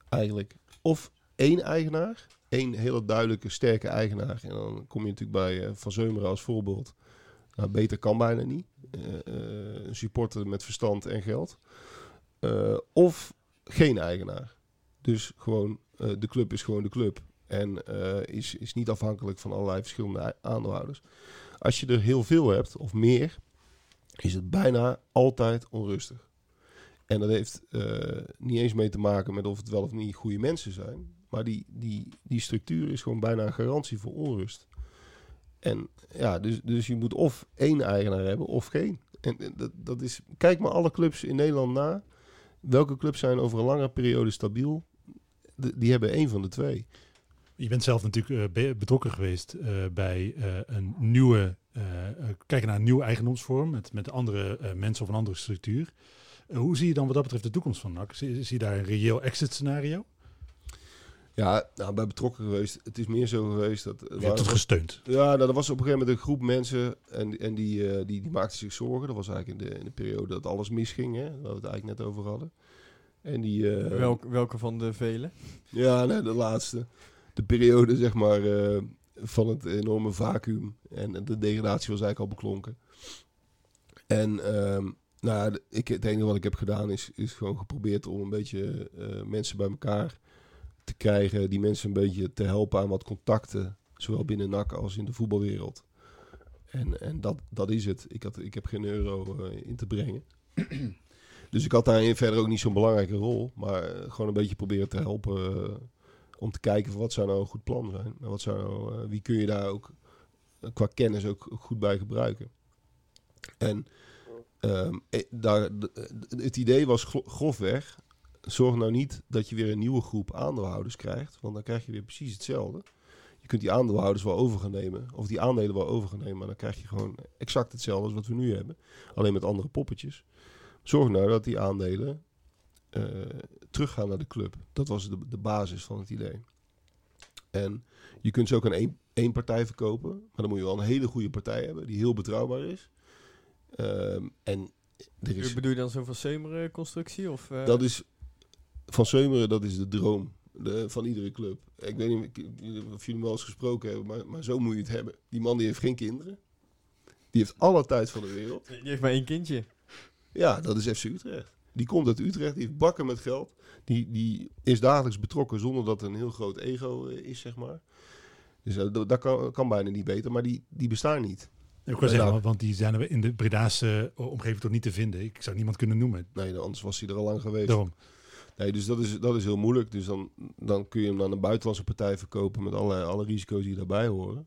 S4: eigenlijk. Of één eigenaar, één hele duidelijke, sterke eigenaar. En dan kom je natuurlijk bij eh, Van Zeumeren als voorbeeld. Nou, beter kan bijna niet. Eh, eh, een supporter met verstand en geld. Of geen eigenaar. Dus gewoon, de club is gewoon de club. En is, is niet afhankelijk van allerlei verschillende aandeelhouders. Als je er heel veel hebt, of meer, is het bijna altijd onrustig. En dat heeft eh, niet eens mee te maken met of het wel of niet goede mensen zijn. Maar die, die, die structuur is gewoon bijna een garantie voor onrust. En ja, dus, dus je moet of één eigenaar hebben of geen. En dat, dat is, kijk maar alle clubs in Nederland na. Welke clubs zijn over een lange periode stabiel? Die hebben één van de twee.
S3: Je bent zelf natuurlijk eh, be- betrokken geweest eh, bij eh, een nieuwe, kijken naar een nieuwe eigendomsvorm met, met andere eh, mensen of een andere structuur. Hoe zie je dan wat dat betreft de toekomst van NAC? Zie, zie je daar een reëel exit scenario?
S4: Ja, nou, bij betrokken geweest. Het is meer zo geweest dat...
S3: Je hebt het gesteund.
S4: Ja, nou, er was op een gegeven moment een groep mensen en, en die, eh, die, die maakten zich zorgen. Dat was eigenlijk in de, in de periode dat alles misging, hè, waar we het eigenlijk net over hadden. En die... eh,
S2: Welk, welke van de vele?
S4: Ja, nee, de laatste. De periode, zeg maar, eh, van het enorme vacuüm. En de degradatie was eigenlijk al beklonken. En ehm, nou, ik, het enige wat ik heb gedaan is, is gewoon geprobeerd om een beetje eh, mensen bij elkaar te krijgen. Die mensen een beetje te helpen aan wat contacten. Zowel binnen NAC als in de voetbalwereld. En, en dat, dat is het. Ik, had, ik heb geen euro eh, in te brengen. [CLEARS THROAT] dus ik had daarin verder ook niet zo'n belangrijke rol. Maar gewoon een beetje proberen te helpen. Om te kijken van wat zou nou een goed plan zijn. En wat zou eh, wie kun je daar ook eh, qua kennis ook, goed bij gebruiken. En ehm, eh, daar, het idee was gro- grofweg. Zorg nou niet dat je weer een nieuwe groep aandeelhouders krijgt. Want dan krijg je weer precies hetzelfde. Je kunt die aandeelhouders wel over gaan nemen. Of die aandelen wel over gaan nemen. Maar dan krijg je gewoon exact hetzelfde als wat we nu hebben. Alleen met andere poppetjes. Zorg nou dat die aandelen teruggaan naar de club. Dat was de, de basis van het idee. En je kunt ze ook aan één, één partij verkopen. Maar dan moet je wel een hele goede partij hebben die heel betrouwbaar is. Ehm, en er is,
S2: Bedoel je dan zo'n van Seumeren constructie? Of, eh,
S4: dat is van Seumeren, dat is de droom de, van iedere club. Ik weet niet of jullie hem wel eens gesproken hebben, maar, maar zo moet je het hebben. Die man die heeft geen kinderen. Die heeft alle tijd van de wereld.
S2: Die heeft maar één kindje.
S4: Ja, dat is FC Utrecht. Die komt uit Utrecht, die heeft bakken met geld. Die, die is dagelijks betrokken zonder dat er een heel groot ego eh, is, zeg maar. Dus eh, dat kan, kan bijna niet beter, maar die, die bestaan niet.
S3: Ik wou zeggen, want- die zijn er in de Bredaanse omgeving toch niet te vinden. Ik zou niemand kunnen noemen.
S4: Nee, anders was hij er al lang geweest.
S3: Daarom.
S4: Nee, dus dat is, dat is heel moeilijk. Dus dan, dan kun je hem aan een buitenlandse partij verkopen met alle, alle risico's die daarbij horen.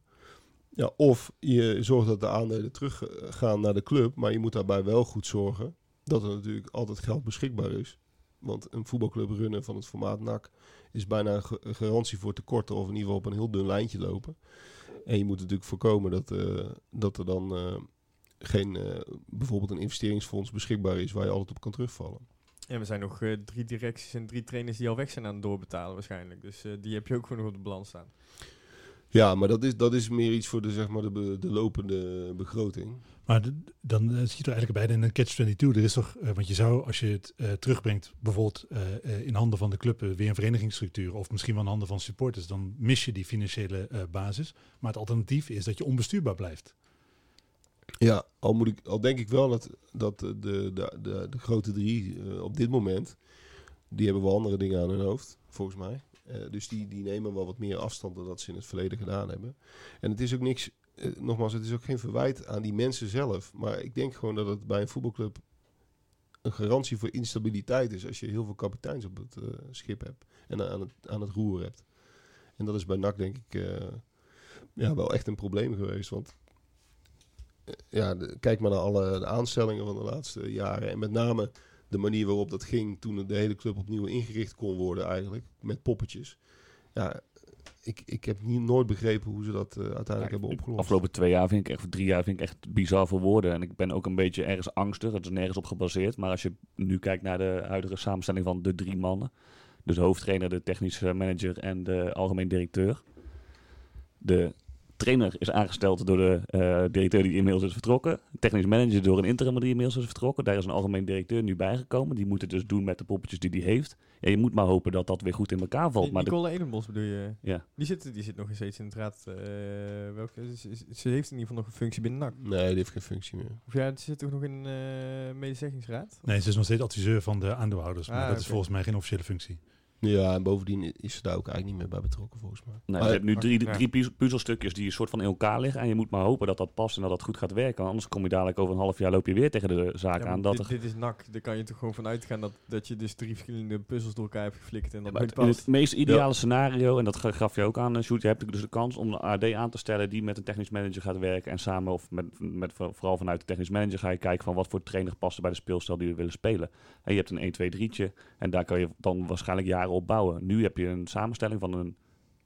S4: Ja, of je zorgt dat de aandelen teruggaan naar de club, maar je moet daarbij wel goed zorgen dat er natuurlijk altijd geld beschikbaar is. Want een voetbalclub runnen van het formaat NAC is bijna een garantie voor tekorten of in ieder geval op een heel dun lijntje lopen. En je moet natuurlijk voorkomen dat, eh, dat er dan eh, geen, eh, bijvoorbeeld een investeringsfonds beschikbaar is waar je altijd op kan terugvallen.
S2: En we zijn nog drie directies en drie trainers die al weg zijn aan het doorbetalen waarschijnlijk. Dus die heb je ook gewoon nog op de balans staan.
S4: Ja, maar dat is, dat is meer iets voor de, zeg maar, de, be- de lopende begroting.
S3: Maar de- dan eh, zie je er eigenlijk beide in een catch-22. Er is toch, eh, want je zou als je het eh, terugbrengt, bijvoorbeeld eh, in handen van de club, weer een verenigingsstructuur of misschien wel in handen van supporters, dan mis je die financiële basis. Maar het alternatief is dat je onbestuurbaar blijft.
S4: Ja, al, moet ik, al denk ik wel dat, dat de, de, de, de, grote drie op dit moment, die hebben wel andere dingen aan hun hoofd, volgens mij. Eh, dus die, die nemen wel wat meer afstand dan dat ze in het verleden gedaan hebben. En het is ook niks, eh, nogmaals, het is ook geen verwijt aan die mensen zelf. Maar ik denk gewoon dat het bij een voetbalclub een garantie voor instabiliteit is als je heel veel kapiteins op het eh, schip hebt en aan het, aan het roer hebt. En dat is bij NAC denk ik ja, wel echt een probleem geweest. Want ja, kijk maar naar alle de aanstellingen van de laatste jaren. En met name de manier waarop dat ging toen de hele club opnieuw ingericht kon worden eigenlijk. Met poppetjes. Ja, ik, ik heb niet, nooit begrepen hoe ze dat eh, uiteindelijk
S5: Ja,
S4: hebben opgelost.
S5: afgelopen twee jaar vind ik echt, drie jaar vind ik echt bizar voor woorden. En ik ben ook een beetje ergens angstig. Het is nergens op gebaseerd. Maar als je nu kijkt naar de huidige samenstelling van de drie mannen. Dus de hoofdtrainer, de technische manager en de algemeen directeur. De trainer is aangesteld door de eh, directeur die inmiddels is vertrokken. Technisch manager door een interim die inmiddels is vertrokken. Daar is een algemeen directeur nu bijgekomen. Die moet het dus doen met de poppetjes die hij heeft. Ja, je moet maar hopen dat dat weer goed in elkaar valt. Maar de-
S2: Nicole Edenbos bedoel je?
S5: ja.
S2: Die zit, die zit nog steeds in het raad. eh, welke, ze, heeft in ieder geval nog een functie binnen NAC.
S4: Nee, die heeft geen functie meer.
S2: Of ja, ze zit toch nog in de medezeggingsraad?
S3: Nee, ze is nog steeds adviseur van de aandeelhouders, maar
S2: Ah,
S3: dat is volgens mij geen officiële functie.
S4: Ja, en bovendien is ze daar ook eigenlijk niet meer bij betrokken volgens mij.
S5: Nee,
S4: Maar-
S5: je hebt nu drie,
S2: ja.
S5: drie puzz- puzzelstukjes die een soort van in elkaar liggen. En je moet maar hopen dat dat past en dat dat goed gaat werken. Anders kom je dadelijk over een half jaar loop je weer tegen de zaak
S2: Ja,
S5: aan. Dat
S2: dit,
S5: er,
S2: dit is NAC. Daar kan je toch gewoon van uitgaan dat, dat je dus drie verschillende puzzels door elkaar hebt geflikt en dat nooit
S5: het- in
S2: past.
S5: het meest ideale scenario, en dat ga- gaf je ook aan, eh, Sjoerd, je hebt dus de kans om een AD aan te stellen die met een technisch manager gaat werken. En samen, of met, met, vooral vanuit de technisch manager, ga je kijken van wat voor trainer past er bij de speelstijl die we willen spelen. En je hebt een 1-2-3'tje en daar kan je dan waarschijnlijk jaren op bouwen. Nu heb je een samenstelling van een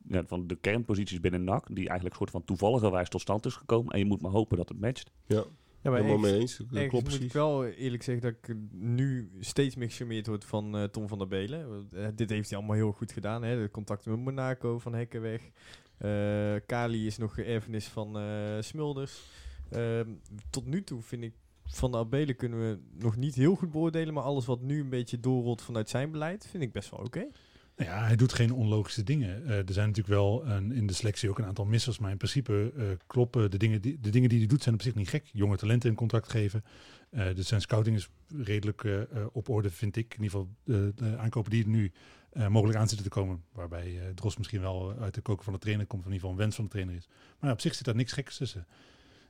S5: ja, van de kernposities binnen NAC, die eigenlijk soort van toevalligerwijs tot stand is gekomen. En je moet maar hopen dat het matcht.
S4: Ja,
S2: Ja, maar
S4: helemaal mee eens. Dat klopt
S2: moet ik wel eerlijk zeggen dat ik nu steeds meer gecharmeerd word van eh, Tom van der Belen. Eh, dit heeft hij allemaal heel goed gedaan. Hè? De contacten met Monaco, Van Hekkenweg. Eh Kali is nog erfenis van eh, Smulders. Ehm, tot nu toe vind ik van de Abelen kunnen we nog niet heel goed beoordelen. Maar alles wat nu een beetje doorrolt vanuit zijn beleid, vind ik best wel oké.
S3: Nou Ja, hij doet geen onlogische dingen. Eh, er zijn natuurlijk wel een, in de selectie ook een aantal missers, maar in principe eh, kloppen de dingen, die, de dingen die hij doet zijn op zich niet gek. Jonge talenten een contract geven. Eh, dus zijn scouting is redelijk op orde, vind ik. In ieder geval de, aankopen die er nu mogelijk aan zitten te komen. Waarbij Dros misschien wel uit de koken van de trainer komt, in ieder geval een wens van de trainer is. Maar op zich zit daar niks geks tussen.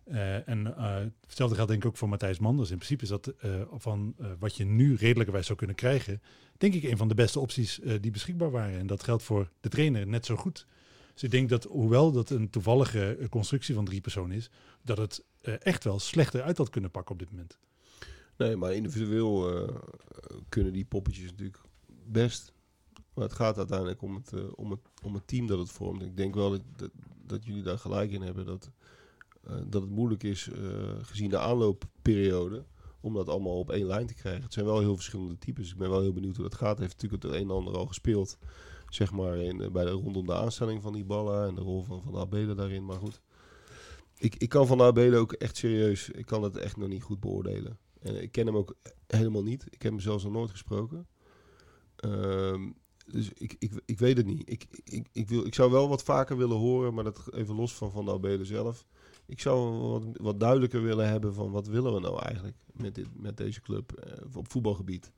S3: Eh, en eh, hetzelfde geldt denk ik ook voor Matthijs Manders. In principe is dat eh, van wat je nu redelijkerwijs zou kunnen krijgen, denk ik een van de beste opties die beschikbaar waren. En dat geldt voor de trainer net zo goed. Dus ik denk dat, hoewel dat een toevallige constructie van drie personen is, dat het echt wel slechter uit had kunnen pakken op dit moment.
S4: Nee, maar individueel kunnen die poppetjes natuurlijk best. Maar het gaat uiteindelijk om het, om het, om het team dat het vormt. Ik denk wel dat, dat, dat jullie daar gelijk in hebben. Dat, dat het moeilijk is, eh, gezien de aanloopperiode, om dat allemaal op één lijn te krijgen. Het zijn wel heel verschillende types. Ik ben wel heel benieuwd hoe dat gaat. Hij heeft natuurlijk het een en ander al gespeeld. Zeg maar in, eh, bij de, rondom de aanstelling van die ballen en de rol van Van Abelen daarin. Maar goed, ik, ik kan Van Abelen ook echt serieus, ik kan het echt nog niet goed beoordelen. En ik ken hem ook helemaal niet. Ik heb hem zelfs nog nooit gesproken. Ehm, dus ik, ik, ik weet het niet. Ik, ik, ik, wil, ik zou wel wat vaker willen horen, maar dat even los van Van Abelen zelf. Ik zou wat, wat duidelijker willen hebben van wat willen we nou eigenlijk met, dit, met deze club eh, op voetbalgebied.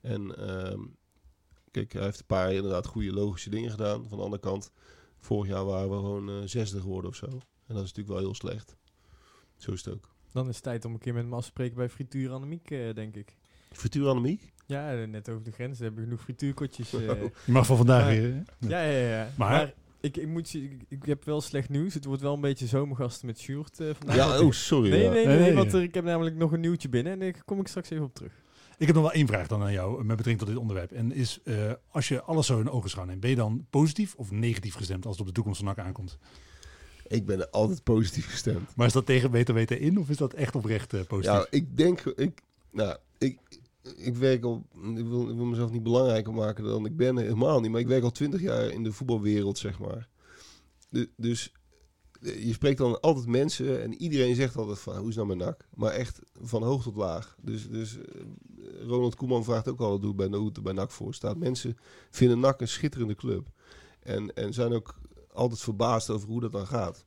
S4: En ehm, kijk, hij heeft een paar inderdaad goede logische dingen gedaan. Van de andere kant, vorig jaar waren we gewoon eh, zesde geworden of zo. En dat is natuurlijk wel heel slecht. Zo is het ook.
S2: Dan is het tijd om een keer met hem af te spreken bij Frituur Annemiek, eh, denk ik.
S4: Frituur Annemiek?
S2: Ja, net over de grens. We hebben genoeg frituurkotjes. [LAUGHS]
S3: Je mag van vandaag
S2: Maar-
S3: weer. hè?
S2: ja, ja, ja.
S3: Maar-
S2: Maar, ik, ik, moet, je- ik, ik heb wel slecht nieuws. Het wordt wel een beetje zomergasten met Sjoerd eh, vandaag.
S4: Ja, oh sorry.
S2: Nee,
S4: ja.
S2: nee, nee,
S3: Nee, nee.
S2: want er, ik heb namelijk nog een nieuwtje binnen en daar kom ik straks even op terug.
S3: Ik heb nog wel één vraag dan aan jou met betrekking tot dit onderwerp. En is, eh, als je alles zo in ogen neemt, ben je dan positief of negatief gestemd als het op de toekomst van NAC aankomt?
S4: Ik ben altijd positief gestemd.
S3: Maar is dat tegen beter weten in of is dat echt oprecht eh, positief?
S4: Ja, ik denk, ik, nou, ik, ik werk al, ik wil, wil mezelf niet belangrijker maken dan ik ben, helemaal niet. Maar ik werk al twintig jaar in de voetbalwereld, zeg maar. Dus eh, je spreekt dan altijd mensen en iedereen zegt altijd van, hoe is nou met NAC? Maar echt van hoog tot laag. Dus, dus eh, Ronald Koeman vraagt ook altijd hoe, bij, hoe het bij NAC voor staat. Mensen vinden NAC een schitterende club. En, en zijn ook altijd verbaasd over hoe dat dan gaat.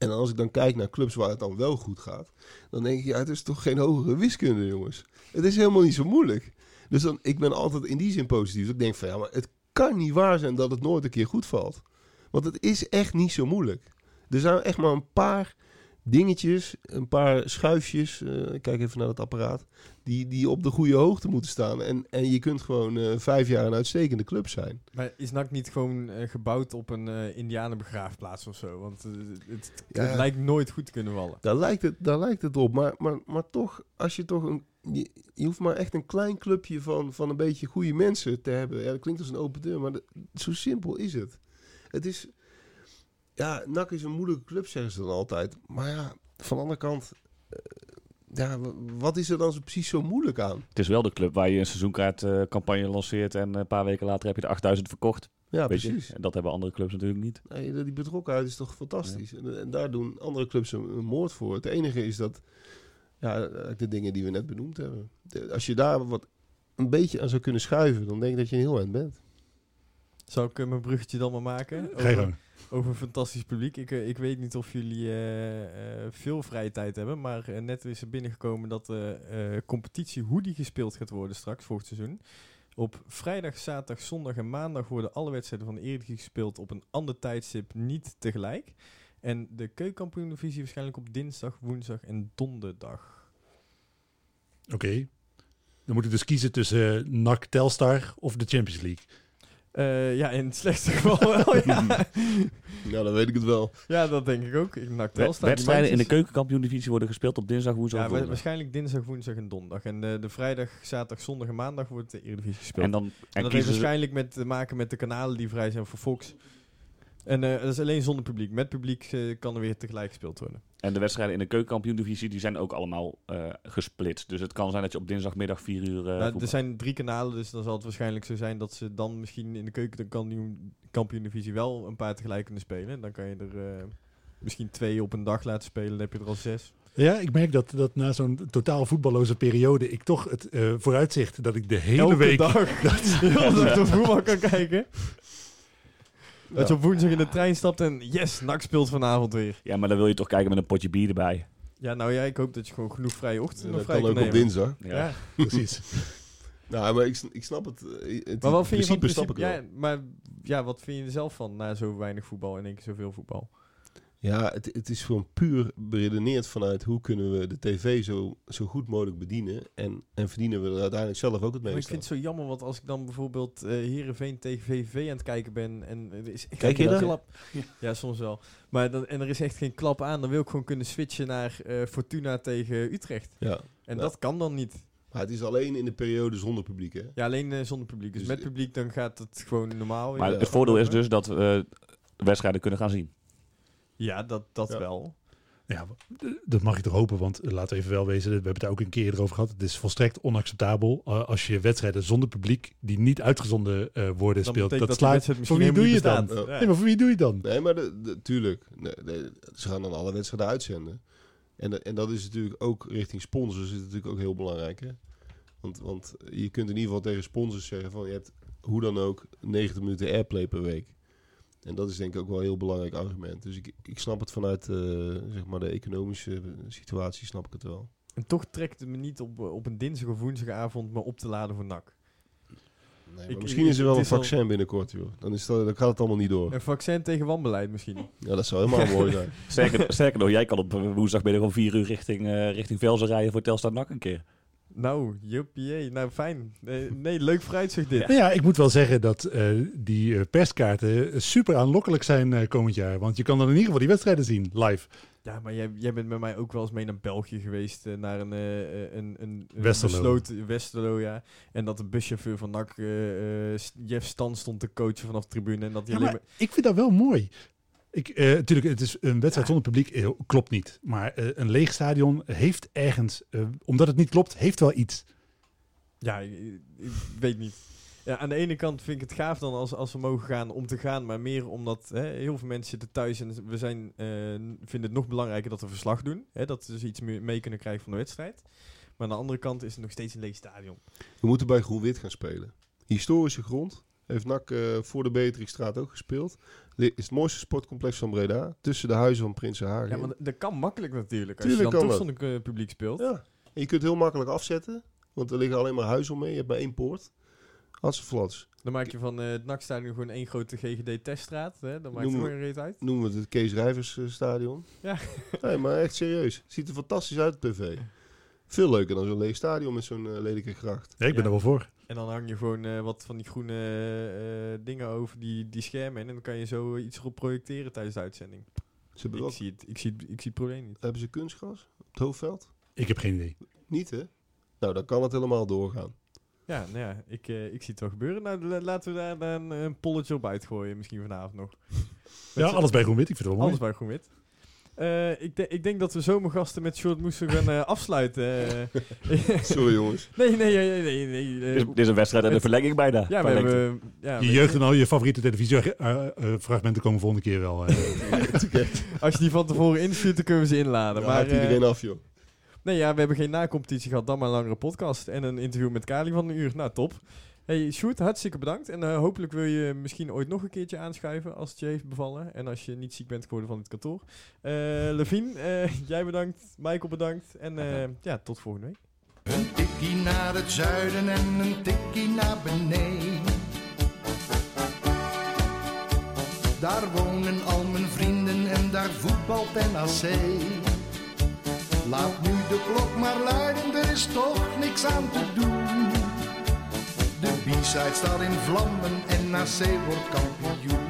S4: En als ik dan kijk naar clubs waar het dan wel goed gaat, dan denk ik, ja, het is toch geen hogere wiskunde, jongens. Het is helemaal niet zo moeilijk. Dus dan, ik ben altijd in die zin positief. Dus ik denk van, ja, maar het kan niet waar zijn dat het nooit een keer goed valt. Want het is echt niet zo moeilijk. Er zijn echt maar een paar dingetjes, een paar schuifjes, ik kijk even naar het apparaat, die, die op de goede hoogte moeten staan. En, en je kunt gewoon eh, vijf jaar een uitstekende club zijn.
S2: Maar is NAC niet gewoon eh, gebouwd op een indianenbegraafplaats of zo? Want het,
S4: Ja.
S2: het lijkt nooit goed te kunnen vallen.
S4: Daar lijkt het, daar lijkt het op. Maar, maar, maar toch, als je toch een. Je, je hoeft maar echt een klein clubje van, van een beetje goede mensen te hebben. Ja, dat klinkt als een open deur, maar dat- zo simpel is het. Het is. Ja, NAC is een moeilijke club, zeggen ze dan altijd. Maar ja, van de andere kant. eh, ja, wat is er dan zo precies zo moeilijk aan?
S5: Het is wel de club waar je een seizoenkaartcampagne lanceert en een paar weken later heb je de 8000 verkocht.
S4: Ja,
S5: weet je?
S4: precies.
S5: En dat hebben andere clubs natuurlijk niet.
S4: Nee, die betrokkenheid is toch fantastisch. En, en daar doen andere clubs een, een moord voor. Het enige is dat, ja, eigenlijk de dingen die we net benoemd hebben. De- als je daar wat een beetje aan zou kunnen schuiven, dan denk ik dat je een heel eind bent.
S2: Zou ik eh, mijn bruggetje dan maar maken? Over,
S3: gang.
S2: Over fantastisch publiek. Ik, eh, ik weet niet of jullie eh, eh, veel vrije tijd hebben, maar net is er binnengekomen dat de competitie hoodie gespeeld gaat worden straks, volgend seizoen. Op vrijdag, zaterdag, zondag en maandag worden alle wedstrijden van de Eredivisie gespeeld op een ander tijdstip, niet tegelijk. En de keukenkampioen-divisie waarschijnlijk op dinsdag, woensdag en donderdag.
S3: Oké. Dan moet ik dus kiezen tussen NAC Telstar of de Champions League.
S2: Eh, ja, in het slechtste [LAUGHS] geval wel, ja.
S4: Nou, dan weet ik het wel.
S2: ja, dat denk ik ook. Ik nak
S5: Wed-
S2: Telstar, die
S5: Wedstrijden in de keukenkampioen-divisie worden gespeeld op dinsdag, woensdag
S2: Ja,
S5: donderdag.
S2: waarschijnlijk dinsdag, woensdag en donderdag. En de, de vrijdag, zaterdag, zondag en maandag wordt de Eredivisie gespeeld.
S5: En dan
S2: En
S5: en
S2: dat heeft waarschijnlijk met te maken met de kanalen die vrij zijn voor Fox. En eh, dat is alleen zonder publiek. Met publiek eh, kan er weer tegelijk gespeeld worden.
S5: En de wedstrijden in de keukenkampioen-divisie die zijn ook allemaal eh gesplitst. Dus het kan zijn dat je op dinsdagmiddag 4 uur. eh,
S2: Nou, er zijn drie kanalen, dus dan zal het waarschijnlijk zo zijn dat ze dan misschien in de keukenkampioen-divisie wel een paar tegelijk kunnen spelen. Dan kan je er eh, misschien twee op een dag laten spelen, dan heb je er al zes.
S3: Ja, ik merk dat, dat na zo'n totaal voetballoze periode ik toch het eh, vooruitzicht dat ik de hele
S2: Elke
S3: week...
S2: dag, [LAUGHS] heel [LAUGHS] de dag door voetbal kan kijken. [LAUGHS] Dat je op woensdag in de trein stapt en yes, NAC speelt vanavond weer.
S5: Ja, maar dan wil je toch kijken met een potje bier erbij.
S2: Ja, nou ja, ik hoop dat je gewoon genoeg vrije ochtend
S4: En
S2: nog
S4: dat
S2: vrij
S4: kan ook
S2: kan
S4: op dinsdag.
S5: Ja.
S2: Ja. [LAUGHS]
S3: Precies.
S4: Nou, maar ik, ik snap het. eh, het
S2: Maar wat vind je van
S4: principe snap ik
S2: principe?
S4: wel.
S2: Ja, maar ja, wat vind je er zelf van na zo weinig voetbal en één keer zoveel voetbal?
S4: Ja, het, het is gewoon puur beredeneerd vanuit hoe kunnen we de tv zo, zo goed mogelijk bedienen. En, en verdienen we er uiteindelijk zelf ook het
S2: Maar ik
S4: meeste.
S2: vind het zo jammer, want als ik dan bijvoorbeeld eh Heerenveen tegen VVV aan het kijken ben en er is echt
S4: Kijk
S2: geen
S4: je dat?
S2: klap. Ja, soms wel. Maar dan, en er is echt geen klap aan, dan wil ik gewoon kunnen switchen naar eh, Fortuna tegen Utrecht.
S4: Ja,
S2: En
S4: Ja.
S2: dat kan dan niet.
S4: maar het is alleen in de periode zonder publiek, hè?
S2: Ja, alleen eh, zonder publiek. Dus,
S4: Dus
S2: met publiek dan gaat het gewoon normaal.
S5: Maar
S2: Ja.
S5: het voordeel is dus dat we wedstrijden kunnen gaan zien.
S2: Ja, dat, dat
S4: Ja.
S2: wel.
S3: Ja, dat mag ik toch hopen, want laten we even wel wezen, we hebben het daar ook een keer over gehad. Het is volstrekt onacceptabel eh, als je wedstrijden zonder publiek die niet uitgezonden eh, worden
S2: Dan
S3: speelt. Dat
S2: die
S3: slaat. Voor wie doe je dan? Nee, maar voor wie doe je het dan?
S4: Nee, maar de, de- tuurlijk. Nee, nee, ze gaan dan alle wedstrijden uitzenden. En, en dat is natuurlijk ook richting sponsors is het natuurlijk ook heel belangrijk. Hè? Want, want je kunt in ieder geval tegen sponsors zeggen van je hebt hoe dan ook 90 minuten airplay per week. En dat is denk ik ook wel een heel belangrijk argument. Dus ik, ik snap het vanuit eh, zeg maar de economische situatie, snap ik het wel.
S2: En toch trekt het me niet op, eh, op een dinsdag of woensdagavond me op te laden voor NAC.
S4: Nee, maar
S2: Ik-
S4: misschien
S2: ik-
S4: is er wel een
S2: al-
S4: vaccin binnenkort, joh. Dan, is dat, dan gaat het allemaal niet door.
S2: Een vaccin tegen wanbeleid misschien. [LAUGHS]
S4: Ja, dat zou helemaal mooi zijn. [LAUGHS]
S5: Sterker, sterker nog, jij kan op eh, woensdagmiddag om vier uur richting, eh richting Velzen rijden voor Telstar NAC een keer.
S2: Nou, juppie, nou fijn. Nee, nee, leuk vooruitzicht dit.
S3: Nou ja, ik moet wel zeggen dat eh, die eh, perskaarten super aanlokkelijk zijn eh, komend jaar. Want je kan dan in ieder geval die wedstrijden zien, live.
S2: Ja, maar jij, jij bent met mij ook wel eens mee naar België geweest. naar een, eh, een, een,
S3: Westerlo.
S2: besloten Westerlo, ja. En dat de buschauffeur van NAC, S- Jeff Stan, stond te coachen vanaf de tribune. En dat
S3: Ja,
S2: alleen
S3: maar
S2: maar...
S3: ik vind dat wel mooi. Ik, eh, natuurlijk, het is een wedstrijd zonder publiek, eh, klopt niet. Maar eh, een leeg stadion heeft ergens, eh, omdat het niet klopt, heeft wel iets.
S2: Ja, ik, ik weet niet. Ja, aan de ene kant vind ik het gaaf dan als, als we mogen gaan om te gaan, maar meer omdat hè, heel veel mensen zitten thuis en we zijn, eh, vinden het nog belangrijker dat we verslag doen. Hè, dat we dus iets meer mee kunnen krijgen van de wedstrijd. Maar aan de andere kant is het nog steeds een leeg stadion.
S4: We moeten bij Groen-Wit gaan spelen. Historische grond. Heeft NAC eh, voor de Beatrixstraat ook gespeeld. Li- Is het mooiste sportcomplex van Breda. Tussen de huizen van Prinsenhagen.
S2: Ja, maar dat- kan makkelijk natuurlijk. Als
S4: Tuurlijk
S2: je dan toch zonder eh, publiek speelt.
S4: Ja. En je kunt heel makkelijk afzetten. Want er liggen alleen maar huizen omheen. Je hebt maar één poort. Hatseflats.
S2: Dan maak je van eh, het NAC-stadion gewoon één grote GGD-teststraat. Dan maakt het
S4: Noemen we-
S2: gewoon een reet uit.
S4: Noemen we het het Kees Rijvers eh, stadion.
S2: Ja. [LAUGHS]
S4: Nee, maar echt serieus. Het ziet er fantastisch uit op tv. Veel leuker dan zo'n leeg stadion met zo'n eh, lelijke gracht.
S3: Ja, ik ben
S2: Ja.
S3: er wel voor.
S2: En dan hang je gewoon eh, wat van die groene eh, eh, dingen over die, die schermen. En dan kan je zo iets erop projecteren tijdens de uitzending.
S4: Ze
S2: Ik zie, het, ik, zie het, ik zie het probleem niet.
S4: hebben ze kunstgras op het hoofdveld?
S3: Ik heb geen idee.
S4: Niet, hè? Nou, dan kan het helemaal doorgaan.
S2: Ja, nou ja, ik, eh, ik zie het wel gebeuren. Nou, la- laten we daar dan een polletje op uitgooien, misschien vanavond nog.
S3: Ja, alles bij Groen-Wit. Ik vind het wel mooi.
S2: Alles bij Groenwit. Eh ik, de- ik denk dat we zomergasten met Short moesten gaan eh, afsluiten. eh. [LAUGHS]
S4: Sorry, jongens. [LAUGHS]
S2: nee, nee, nee, nee. nee,
S5: Dit is, dit is een wedstrijd en een verlenging bijna.
S2: ja, we hebben... Ja,
S3: Je jeugd en al je favoriete televisiefragmenten komen volgende keer wel. eh. [LAUGHS]
S2: Als je die van tevoren instuurt, dan kunnen we ze inladen. Maar
S4: haakt iedereen af, joh.
S2: nee, ja, we hebben geen na-competitie gehad, dan maar een langere podcast. En een interview met Kali van een uur. Nou, top. Hey, Sjoerd, hartstikke bedankt. En eh, hopelijk wil je misschien ooit nog een keertje aanschuiven als het je heeft bevallen. En als je niet ziek bent geworden van het kantoor. Eh Levine, eh, [LAUGHS] jij bedankt. Michael bedankt. En eh, ja, tot volgende week.
S1: Een tikkie naar het zuiden en een tikkie naar beneden. Daar wonen al mijn vrienden en daar voetbalt NAC. Laat nu de klok maar luiden, er is toch niks aan te doen. De B-side staat in vlammen en NAC wordt kampioen.